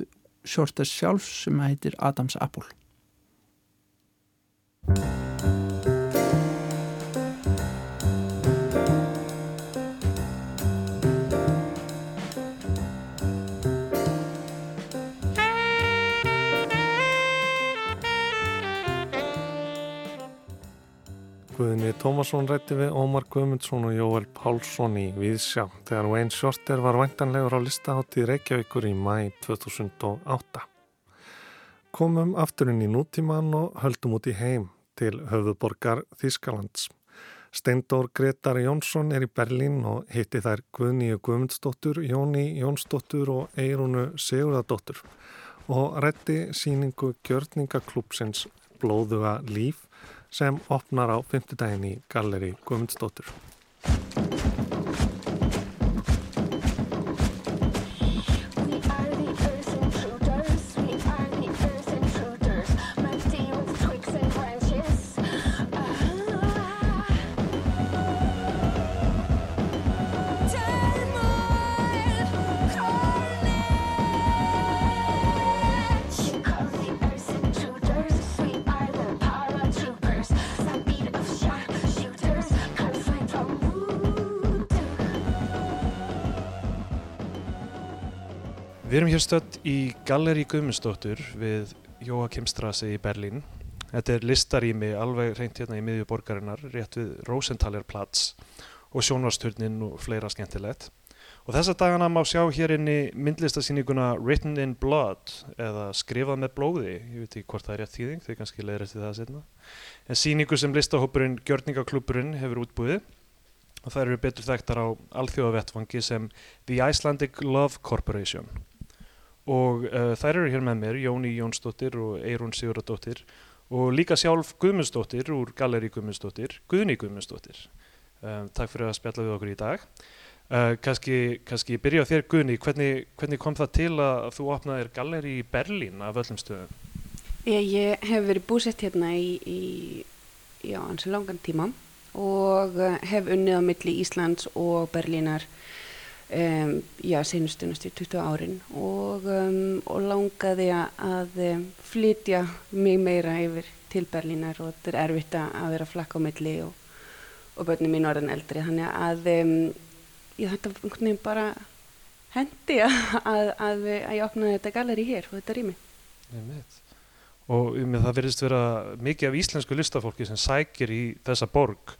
Shorters sjálfs sem heitir Adams Apple Guðni Tómasson rætti við Ómar Guðmundsson og Jóel Pálsson í Víðsjá þegar Wayne Shorter var vantanlegur á listahátti Reykjavíkur í mæ 2008. Komum afturinn í nútíman og höldum út í heim til höfðuborgar Þískalands. Steindór Gretar Jónsson er í Berlín og hitti þær Guðníu Guðmundsdóttur, Jóni Jónsdóttur og Eirunu Sigurðardóttur og rætti síningu Gjörningaklúpsins Blóðuga líf sem opnar á fymtudagin í Galleri Guðmundsdóttur. Við erum hér stödd í Galleri Guðmundsdóttur við Jóakimstrasi í Berlín. Þetta er listarými alveg reynt hérna í miðju borgarinnar, rétt við Rosenthalerplatz og sjónvarsturnin og fleira skemmtilegt. Og þessa dagana má sjá hér inn í myndlistasýninguna Written in Blood eða Skrifað með blóði, ég veit ekki hvort það er rétt þýðing, þau kannski leiðir eftir það setna. En sýningu sem listahópurinn Gjörningaklúpurinn hefur útbúið og það eru betur þekktar á alþjóðavettfangi sem The Icelandic Love Corporation og uh, þær eru hér með mér, Jóni Jónsdóttir og Eirún Sigurðardóttir og líka sjálf Guðmundsdóttir úr Galeri Guðmundsdóttir, Guðni Guðmundsdóttir. Um, takk fyrir að spjalla við okkur í dag. Uh, kannski, kannski byrja á þér Guðni, hvernig, hvernig kom það til að þú opnaðir Galeri í Berlín af öllum stöðum? Ég, ég hef verið búsett hérna í, í já, ansi langan tíma og hef unnið á milli Íslands og Berlínar Um, já, senustunast í 20 árin. Og, um, og langaði að flytja mig meira yfir til Berlínar og þetta er erfitt að vera flakka á milli og, og börnum mín orðan eldri. Þannig að ég þetta bara hendi að, að, að, ég opnaði þetta galeri hér og þetta rými. Og um, það verðist vera mikið af íslensku listafólki sem sækir í þessa borg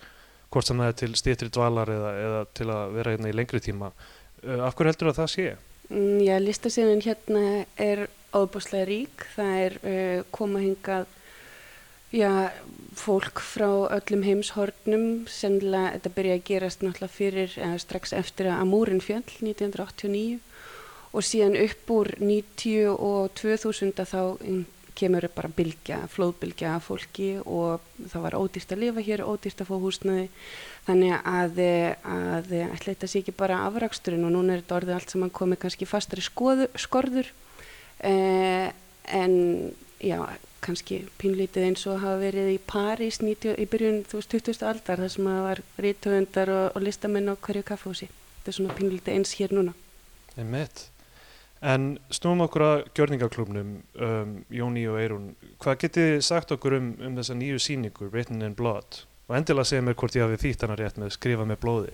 hvort sem það er til stýttri dvalar eða, eða til að vera hérna í lengri tíma Uh, af hverju heldur það að það sé? Mm, já, listasíðan hérna er óbúslega rík. Það er uh, koma hingað já, fólk frá öllum heimshornum. Sennilega þetta byrja að gerast náttúrulega fyrir, eða strax eftir að Amúrin fjöll 1989 og síðan upp úr 90 og 2000 þá kemur bara bylgja, flóðbylgja af fólki og það var ódýrt að lifa hér, ódýrt að fá húsnaði þannig að, að ætla þetta sé ekki bara afraksturinn og núna er þetta orðið allt saman komið kannski fastari skoðu, skorður. Eh, en já, kannski pínlítið eins og hafa verið í París 90, í byrjun 2000. aldar þar sem það var rítöfundar og, og listamenn á hverju kaffhúsi þetta er svona pínlítið eins hér núna. Emmett En snúum okkur að gjörningaklubnum, um, Jóni og Eirún, hvað getið sagt okkur um, um þessa nýju síningu, Written in Blood? Og endilega segja mér hvort ég hafi þýtt hana rétt með skrifa með blóði.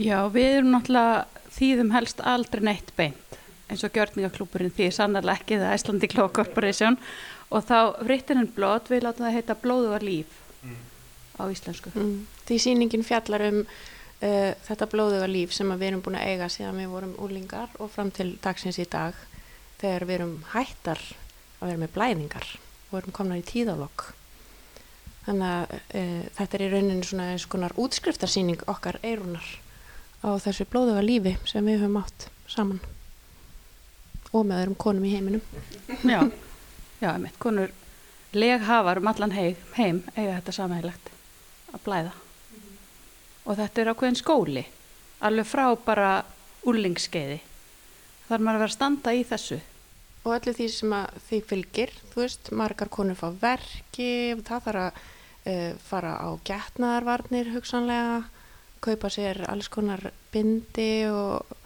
Já, við erum náttúrulega þýðum helst aldrei neitt beint, eins og gjörningaklúburinn því sannarlega ekki það Æslandi Kló Corporation og þá Written in Blood, við látum það heita Blóðu var líf mm. á íslensku. Mm. Því síningin fjallar um uh, þetta blóðuga líf sem við erum búin að eiga síðan við vorum úlingar og fram til dagsins í dag þegar við erum hættar að vera með blæðingar og erum komna í tíðalokk þannig að uh, þetta er í rauninu svona eins konar útskriftarsýning okkar eirunar á þessu blóðuga lífi sem við höfum átt saman og með öðrum konum í heiminum. Já, já, einmitt, konur leghafar um allan heim, heim eiga þetta samhæglegt að blæða og þetta er ákveðin skóli alveg frá bara úrlingskeiði þar maður að vera að standa í þessu. Og öllu því sem því fylgir þú veist, margar konur fá verki það þarf að uh, fara á getnaðarvarnir hugsanlega kaupa sér alls konar bindi og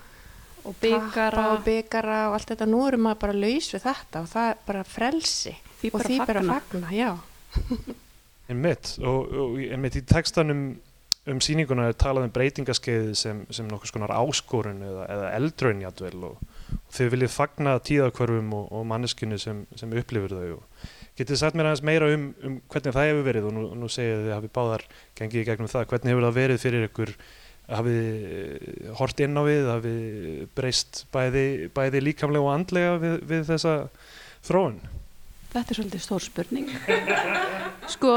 og byggara og byggara og allt þetta. Nú erum maður bara laus við þetta og það er bara frelsi. Því og því bara fagna, já. En mitt og, og en mitt í textanum um síninguna er talað um breytingaskeiði sem, sem nokkur skonar áskorun eða, eða eldröynjadvel og, og þau viljið fagna tíðakvarfum og, og manneskinu sem, sem upplifir þau og Getið þið sagt mér aðeins meira um, um hvernig það hefur verið og nú, nú segið þið hafið báðar gengið í gegnum það, hvernig hefur það verið fyrir ykkur? Hafið hort inn á við, hafið breyst bæði, bæði líkamlega og andlega við, við þessa þróun? Þetta er svolítið stór spurning. sko,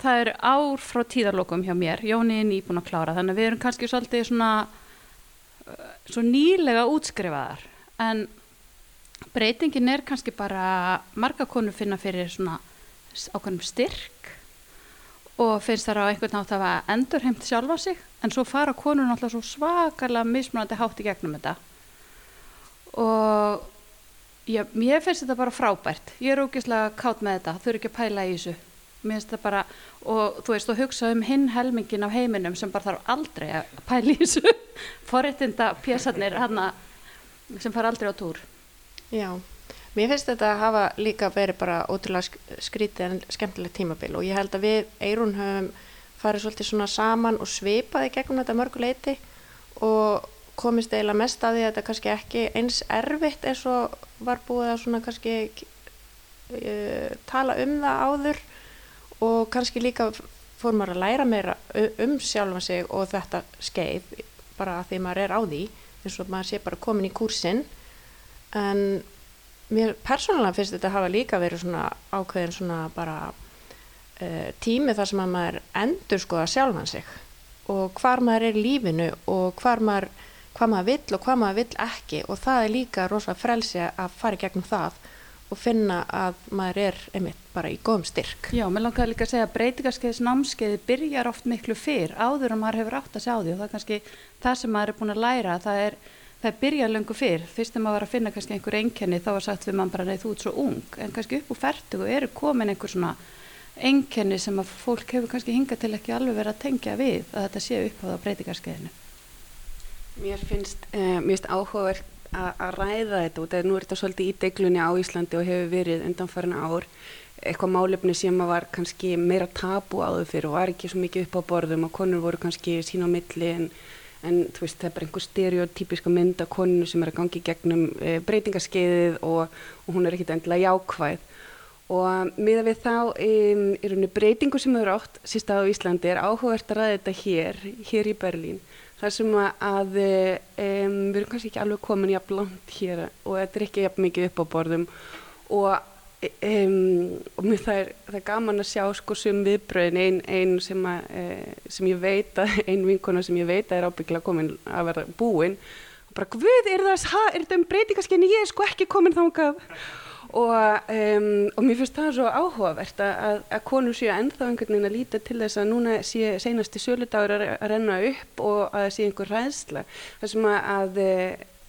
það er ár frá tíðarlokum hjá mér, Jóni er nýbúin að klára, þannig að við erum kannski svolítið svona uh, svo nýlega útskrifaðar, en breytingin er kannski bara marga konu finna fyrir svona ákveðnum styrk og finnst það á einhvern nátt að hafa endurheimt sjálfa sig. En svo fara konur náttúrulega svo svakalega mismunandi hátt í gegnum þetta. Og já, mér finnst þetta bara frábært. Ég er ógeðslega kátt með þetta þau eru ekki að pæla í þessu. Mér finnst þetta bara, og þú veist, þú hugsa um hinn helmingin af heiminum sem bara þarf aldrei að pæla í þessu. Forréttinda pjæsarnir sem far aldrei á túr. Já, mér finnst þetta að hafa líka verið bara ótrúlega skrítið en skemmtilegt tímabil og ég held að við Eirún höfum farið svolítið svona saman og svipaði gegnum þetta mörguleiti og komist eiginlega mest að því að þetta kannski ekki eins erfitt eins og var búið að svona kannski uh, tala um það áður. Og kannski líka fór maður að læra meira um sjálfa sig og þetta skeið bara því maður er á því eins og maður sé bara komin í kursin en mér persónulega finnst þetta hafa líka verið svona ákveðin svona bara uh, tími þar sem að maður endur skoða sjálfan sig og hvar maður er lífinu og hvar maður, hvað maður vill og hvað maður vill ekki. Og það er líka rosalega frelsi að fara í gegnum það og finna að maður er einmitt bara í góðum styrk. Já, mér langar líka að segja að breytingarskeiðis námskeiði byrjar oft miklu fyrr áður en maður hefur átt að sjá því. Og það er kannski það sem maður er búin að læra það er það byrja lengur fyrr, fyrst þegar maður var að finna kannski einhver enkenni þá var sagt við mann bara nei þú ert svo ung. En kannski upp úr færtugu eru komin einhver svona enkenni sem að fólk hefur kannski hingað til ekki alveg verið að tengja við að þetta sé upp á það breytingarskeiðinu Mér finnst, eh, mér finnst áhugaverð að ræða þetta og nú er þetta svolítið í deglunni á Íslandi og hefur verið undanfærin ár. Eitthvað málefni sem var kannski meira tabu áður fyrir og var ekki svo mikið upp á borðum og konur voru kannski sín á milli en en veist það er bara einhver stereotypiska mynd af koninu sem er að gangi gegnum e, breytingarskeiðið og, og hún er ekkit endilega jákvæð. Og miða við þá um, er henni breytingu sem eru átt síst á Íslandi er áhugavert að ræða þetta hér, hér í Berlín þar sem að um, við erum kannski ekki alveg komin í að blant hér og þetta er ekki jafn mikið upp á borðum. Og Um, og það er, það er gaman að sjá sko sem viðbröðin einn ein sem, e, sem ég veit að einn vinkona sem ég veit að er ábyggla komin að vera búinn og bara hvað er það, er þetta um breytingaskenni ég er sko ekki komin þángað og, um, og mér finnst það svo áhugavert að, að konur séu ennþá einhvern veginn að líta til þess að núna sé senasti söludagur að, renna upp og að það sé einhver ræðsla þar sem að, að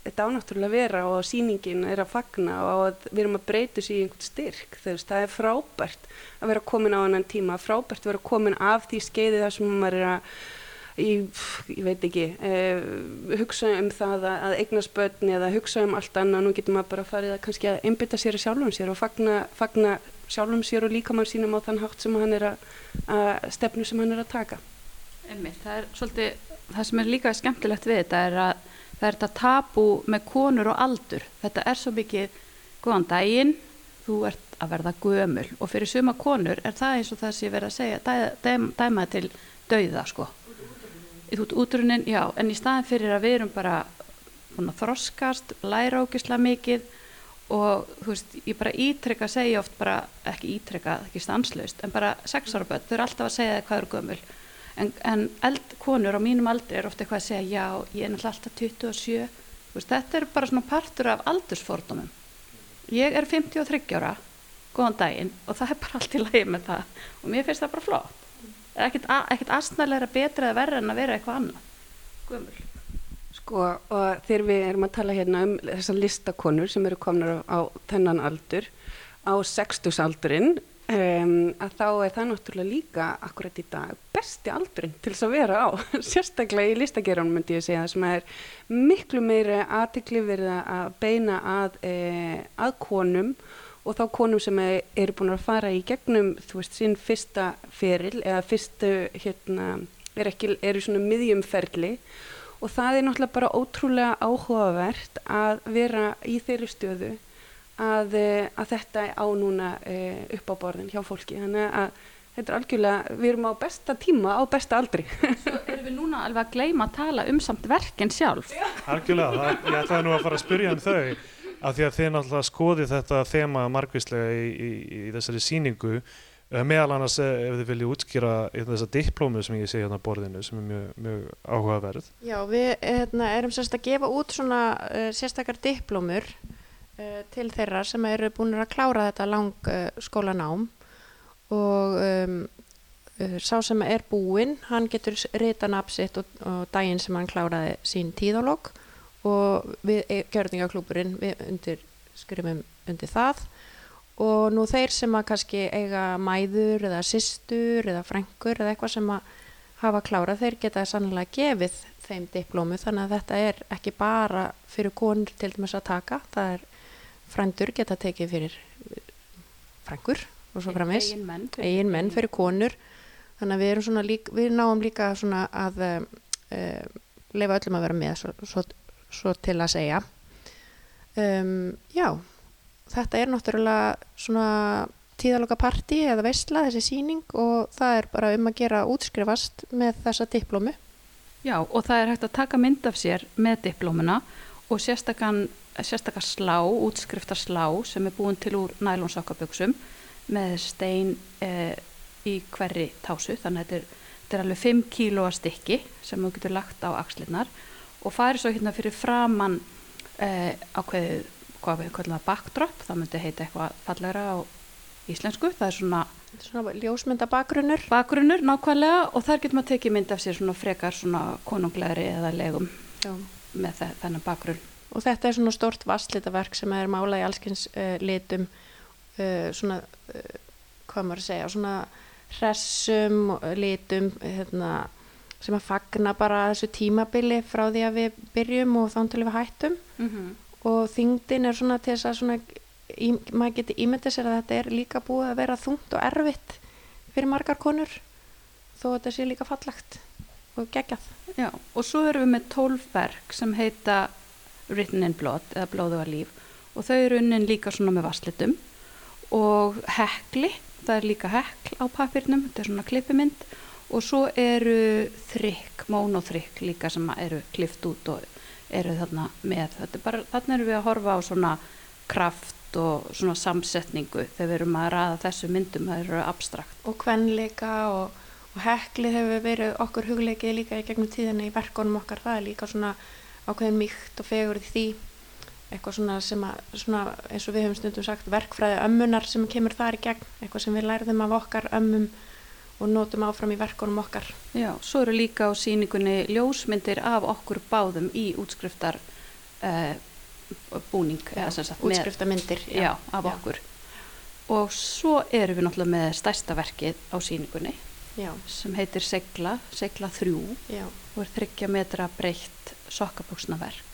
þetta ánáttúrulega vera og síningin er að fagna og að við erum að breyta sér í einhvern styrk. Veist, það er frábært að vera komin á annan tíma frábært að vera komin af því skeiði þar sem maður er að ég, ég veit ekki eh, hugsa um það að, eigna spötni eða hugsa um allt annað. Nú getur maður bara farið að kannski að einbytta sér sjálfum sér og fagna, fagna sjálfum sér og líka mann sínum á þann hátt sem hann er að, að stefnu sem hann er að taka. Einmitt, það er svolítið það sem er líka skemmtilegt við þetta er að það er þetta tabu með konur og aldur. Þetta er svo mikið góðan daginn þú ert að verða gömul. Og fyrir suma konur er það eins og það sé verið að segja dæ, dæm, dæma til dauða sko út útrunin, já, en í staðin fyrir að við erum bara að þroskast læra ógislega mikið og þú veist, ég bara ítrekka að segja oft bara, ekki ítrekka, ekki stanslaust en bara sexára börn, þau eru alltaf að segja hvað eru gömul. En, en eldkonur á mínum aldri er ofta eitthvað að segja já, ég er náttúrulega alltaf 27 veist, þetta er bara svona partur af aldursfordumum ég er 53 ára góðan daginn og það er bara allt í lagi með það. Og mér finnst það bara flott ekkert aðsnæðlega betra eða verra en að vera eitthvað annað. Guðmur Sko og þegar við erum að tala hérna um þessar listakonur sem eru komnar á þennan aldur á 60 aldurinn Um, að þá er það náttúrulega líka akkurat í dag besti aldurinn til þess að vera á. Sérstaklega í listagerunum myndi ég segja sem er miklu meiri aðtikli verið að beina að, e, að konum og þá konum sem er, eru búin að fara í gegnum þú veist sín fyrsta feril eða fyrstu hérna er ekki, eru svona miðjumferli og það er náttúrulega bara ótrúlega áhugavert að vera í þeirri stöðu að, eh, að þetta á núna uh, upp á borðin hjá fólki. Þannig að þetta er algjörlega, við erum á besta tíma á besta aldri. Svo erum við núna alveg að gleyma að tala um samt verken sjálf. Algjörlega, það, ég ætlaði nú að fara að spyrja um þau af því að þið náttúrulega skoðið þetta þema margvíslega í, í, í þessari síningu uh, meðal annars ef þið viljið útskýra þessa diplómu sem ég sé hérna á borðinu sem er mjög, mjög áhugaverð. Já, við hérna, erum sérst að gefa út svona uh, sérstakar diplómur uh, til þeirra sem eru búin að klára þetta lang uh, skólanám. Og um, sá sem er búinn, hann getur rita nafnsitt og, og daginn sem hann kláraði sín tíðalóg og við, e, gjörningaklúburinn, við undir, skrifum undir það. Og nú þeir sem að kannski eiga mæður eða systur eða frængur eða eitthvað sem að hafa klárað, þeir geta sannlega gefið þeim diplómu. Þannig að þetta er ekki bara fyrir konur til dæmis að taka, það er frændur geta tekið fyrir frængur og svo framvis Eigin menn eigin menn fyrir konur. Þannig að við, erum svona lík, við náum líka svona að uh, uh, leifa öllum að vera með svo, svo, svo til að segja. Um, já þetta er náttúrulega svona tíðaloka partí eða veistla þessi síning og það er bara um að gera útskrifast með þessa diplómu Já, og það er hægt að taka mynd af sér með diplómuna og sérstakann sérstakar slá, útskriftar slá sem er búin til úr nælonsokkaböksum með stein eh, í hverri tásu. Þannig að þetta er, þetta er alveg 5 kílóa stykki sem þú getur lagt á axlinnar og farið svo hérna fyrir framann eh, ákveðið hvað við kallum það backdrop, það myndi heita eitthvað fallegra á íslensku, það er svona svona ljósmynda bakgrunnur nákvæmlega og þar getur maður tekið mynd af sér svona frekar svona konunglegri eða legum Já. með þe- þennan bakgrunn og þetta er svona stort vastlitaverk sem er málað í allskins uh, litum uh, svona uh, hvað maður að segja svona hressum litum hérna, sem að fagna bara þessu tímabili frá því að við byrjum og þá til við hættum. Mm -hmm. og þingdin er svona til þess að svona, í, maður geti ímyndið sér að þetta er líka búið að vera þungt og erfitt fyrir margar konur þó að þetta sé líka fallagt og geggjað. Já, og svo erum við með 12 verk sem heita Written in Blood eða Blóðuga líf og þau eru unnin líka svona með vasslitum og hekli, það er líka hekl á papirnum, þetta er svona klippimynd og svo eru þrykk, mónoþrykk líka sem eru klift út og eru þarna með, er bara, þarna erum við að horfa á svona kraft og svona samsetningu þegar við erum að ræða þessu myndum, það eru abstrakt. og kvenleika og, og heklið hefur verið okkur hugleikið líka í gegnum tíðina í verkonum okkar. Það er líka svona ákveðin mýkt og fegur í því. Eitthvað svona sem að svona, eins og við höfum stundum sagt verkfræði ömmunar sem kemur þar í gegn. Eitthvað sem við lærðum af okkar ömmum og notum áfram í verkonum okkar. Já, svo eru líka á síningunni ljósmyndir af okkur báðum í útskriftar uh, búning eða sem sagt með- útskriftamyndir já, af Já. okkur. Og svo erum við náttúrulega með stærsta verkið á síningunni já, sem heitir Segla, Segla 3 já. og er þryggja metra breytt sokkabóksnaverk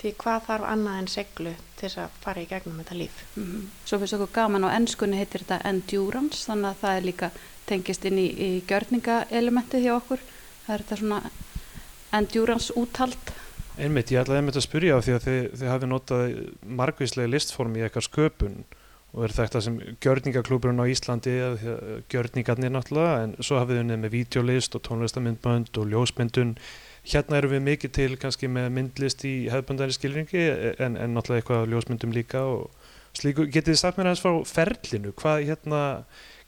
því hvað þarf annað en seglu til þess að fara í gegnum þetta líf? Mm Svo finnst okkur gaman á ennskunni heitir þetta endurance þannig að það er líka tengist inn í, í gjörningaelementið hjá okkur. Það er þetta svona endurance úthald. Einmitt, ég ætlaði einmitt að spyrja á því að þið, þið hafi notað margvíslega listform í eitthvað sköpun. Og er þetta sem gjörningaklúburinn á Íslandi eða að gjörningarnir náttúrulega en svo hafið þið unnið með vídeolist og tónlistamindbönd og ljósmyndun. Hérna erum við mikið til kannski með myndlist í hefðböndari skilringi en, en náttúrulega eitthvað ljósmyndum líka og slíku, getið þið sagt mér aðeins frá ferlinu, hvað hérna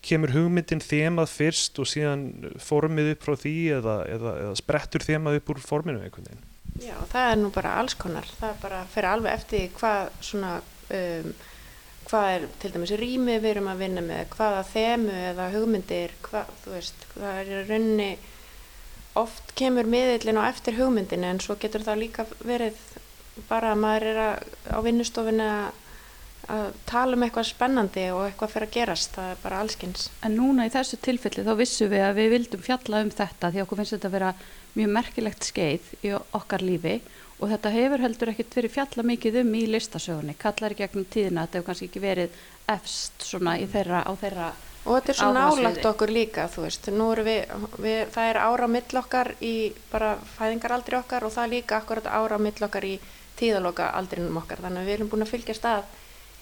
kemur hugmyndin þemað fyrst og síðan formið upp frá því eða, eða, eða sprettur þemað upp úr forminu einhvern veginn Já, það er nú bara alls konar. Það bara fyrir alveg eftir hvað svona, um, hvað er til dæmis rými við erum að vinna með, hvaða þemu eða hugmyndir, hvað, þú veist, það er í rauninni, oft kemur miðillin á eftir hugmyndinu en svo getur það líka verið bara að maður er að, á vinnustofinu að, að tala um eitthvað spennandi og eitthvað fyrir að gerast, það er bara allskins. En núna í þessu tilfelli þá vissum við að við vildum fjalla um þetta því okkur finnst þetta að vera mjög merkilegt skeið í okkar lífi og þetta hefur heldur ekkert verið fjalla mikið um í listasögunni, kallar í gegnum tíðina, þetta hefur kannski ekki verið efst svona í þeirra, á þeirra Og þetta er svo Áhugasviði. nálagt okkur líka, þú veist, nú erum við, við, það er ára á mill okkar í bara fæðingaraldri okkar og það er líka akkurat ára á mill okkar í tíðaloka aldrinum okkar, þannig að við erum búin að fylgjast að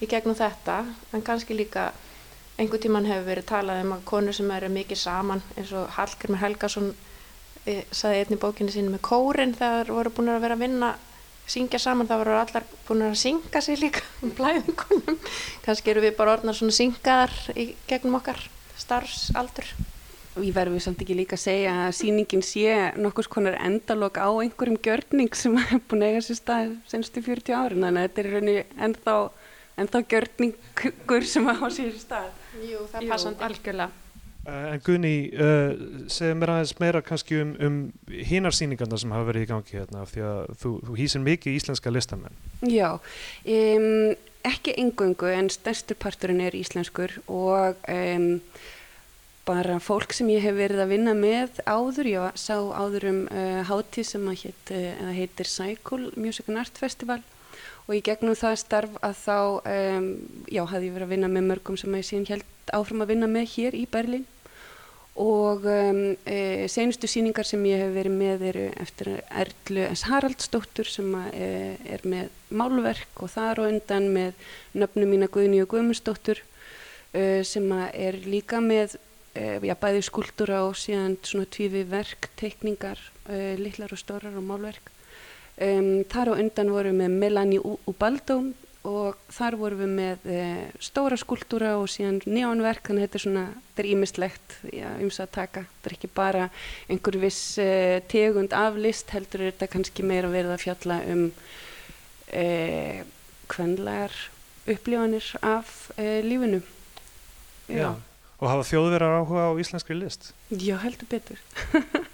í gegnum þetta en kannski líka einhver tíman hefur verið talað um að konur sem eru mikið saman eins og Hallgrimur Helgason e, saði einni bókinni sín með kórin þegar voru búin að vera að vinna syngja saman, það voru allar búin að synga sig líka um blæðingunum. Kannski eru við bara orðnar svona syngaðar í gegnum okkar starfsaldur. Ég verður samt ekki líka að segja að síningin sé nokkus konar endalok á einhverjum gjörning sem er búin að eiga sér stað senstu 40 árin, þannig að þetta er raunni ennþá, ennþá gjörningur sem á sér stað. Jú, það er passandi. algjörlega. Uh, en Gunni, uh, segð mér aðeins meira kannski um, um hínarsýningarna sem hafa verið í gangi hérna, því að þú, þú hýsir mikið íslenska listamenn. Já, um, ekki engöngu en stærstur parturinn er íslenskur og um, bara fólk sem ég hef verið að vinna með áður, ég sá áður um uh, hátíð sem að heit, uh, heitir Cycle Music and Art Festival og í gegnum það starf að þá, um, já, hafði ég verið að vinna með mörgum sem ég síðan held áfram að vinna með hér í Berlín og um, e, senustu síningar sem ég hef verið með eru eftir Erlu S. Haraldsdóttur sem e, er með málverk og þar og undan með nöfnum mína Guðni og Guðmundsdóttur e, sem er líka með Eh, já, bæði skúldura og síðan svona tvífi verk, teikningar, uh, litlar og stórar og málverk. Um, þar á undan vorum við með Melanie Ubaldo og þar vorum við með uh, stóra skúldura og síðan neonverk, þannig að þetta er svona, þetta er ímislegt, já, ymsa að taka. Þetta er ekki bara einhver viss uh, tegund af list, heldur er þetta kannski meira verið að fjalla um hvernlegar upplifanir af lífinu. Já. já. Og hafa þjóðverðar áhuga á íslenskri list? Já, heldur betur.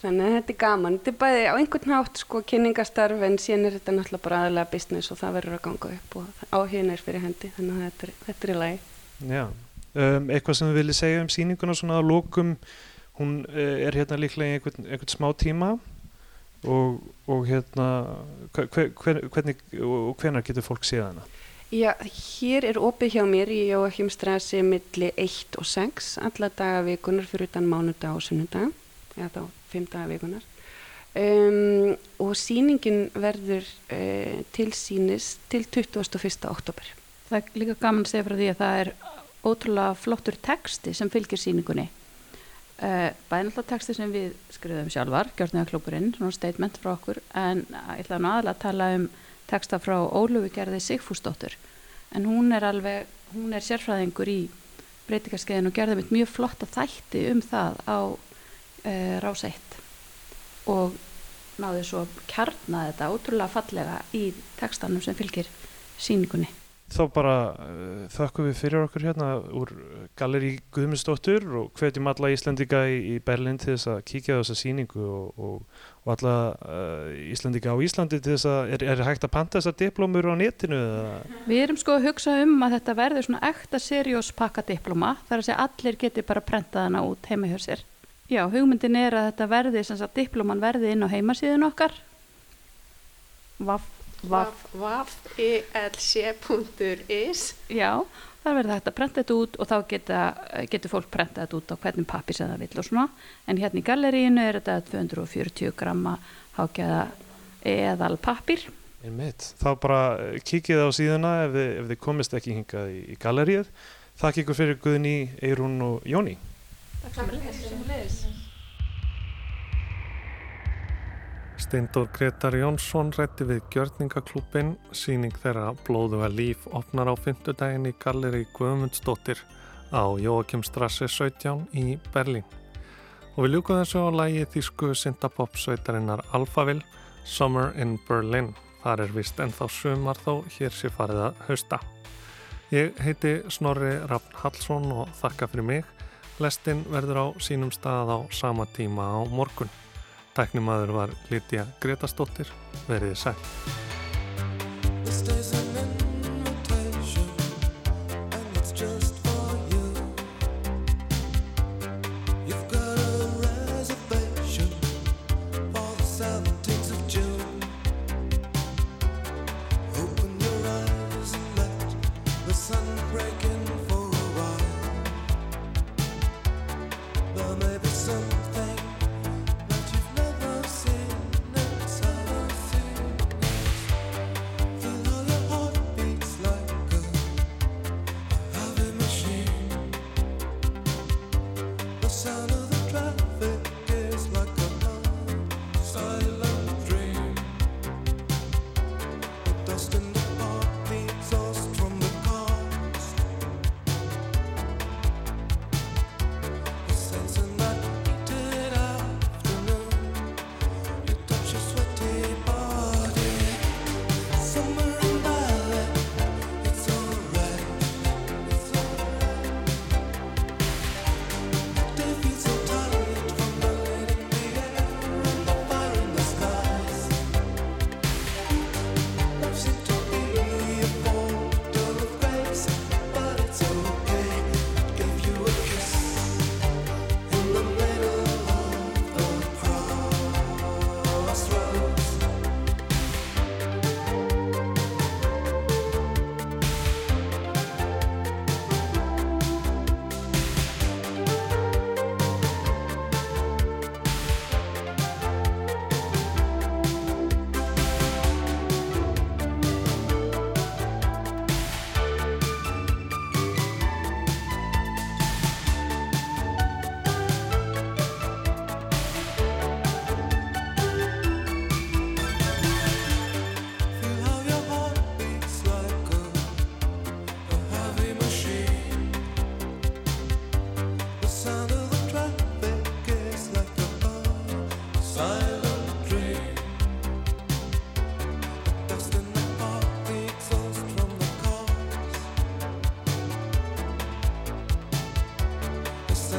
Þannig að þetta er gaman. Þetta er bæði á einhvern nátt sko kynningastarf en síðan er þetta náttúrulega bara aðalega business og það verður að ganga upp og áhugin er fyrir hendi. Þannig að þetta er, þetta er í lagi. Já, um, eitthvað sem við viljum segja um síninguna svona á lókum, hún uh, er hérna líklega í einhvern, einhvern smá tíma og, og hérna, hver, hver, hvernig og hvenar getur fólk séð hana? Já, hér er opið hjá mér í Jóakimstrasi milli 1 og 6 alla daga vikunar fyrir utan mánudag og sunnudag eða þá 5 daga vikunar um, og síningin verður uh, til sínis til 21. oktober Það er líka gaman að segja frá því að það er ótrúlega flottur texti sem fylgir síningunni uh, bæði náttúrulega texti sem við skriðum sjálfar, Gjörnæðaklúpurinn svona statement frá okkur en ég ætla nú aðalega að tala um teksta frá Ólöfu gerði Sigfúsdóttur. En hún er alveg, hún er sérfræðingur í breytingarskeiðin og gerði mitt mjög flotta þætti um það á e, rás 1 og náði svo kjarnaði þetta ótrúlega fallega í tekstanum sem fylgir síningunni þá bara uh, þökkum við fyrir okkur hérna úr Galeri Guðmundsdóttur og hvetjum alla Íslandika í, í Berlin til þess að kíkja á þessa síningu og, og, og alla uh, Íslandika á Íslandi til þess að er, er hægt að panta þessa diplómur á netinu? Við erum sko að hugsa um að þetta verður svona ekta seriós pakka diplóma þar að segja allir geti bara prentað hana út heima hjá sér. Já, hugmyndin er að þetta verði, sem sagt, diplóman verði inn á heimasíðun okkar. Vaff www.ilc.is Já, það verður þetta að prenta þetta út og þá geta, getur fólk prenta þetta út á hvernig pappi sem það vill og svona. En hérna í galleríinu er þetta 240 gramma hákjaða eðal pappir Þá bara eh, kikið á síðuna ef þið, ef þið komist ekki hingað í, í galleríu Takk ykkur fyrir Guðni, Eirún og Jóni Steindór Gretar Jónsson rætti við Gjörningaklúpin, síning þeirra Blóðuga líf opnar á fymtudagin í galleri Guðmundsdóttir á Jóakimstrasse 17 í Berlín. Og við ljúkuðum þessu á lægi þýsku syntapop sveitarinnar Alphaville, Summer in Berlin. Þar er vist ennþá sumar þó, hér sé farið að hausta. Ég heiti Snorri Rafn Hallsson og þakka fyrir mig. Lestinn verður á sínum stað á sama tíma á morgun. Tæknimaður var Lítja Gretastóttir, verið sæl.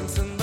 sensin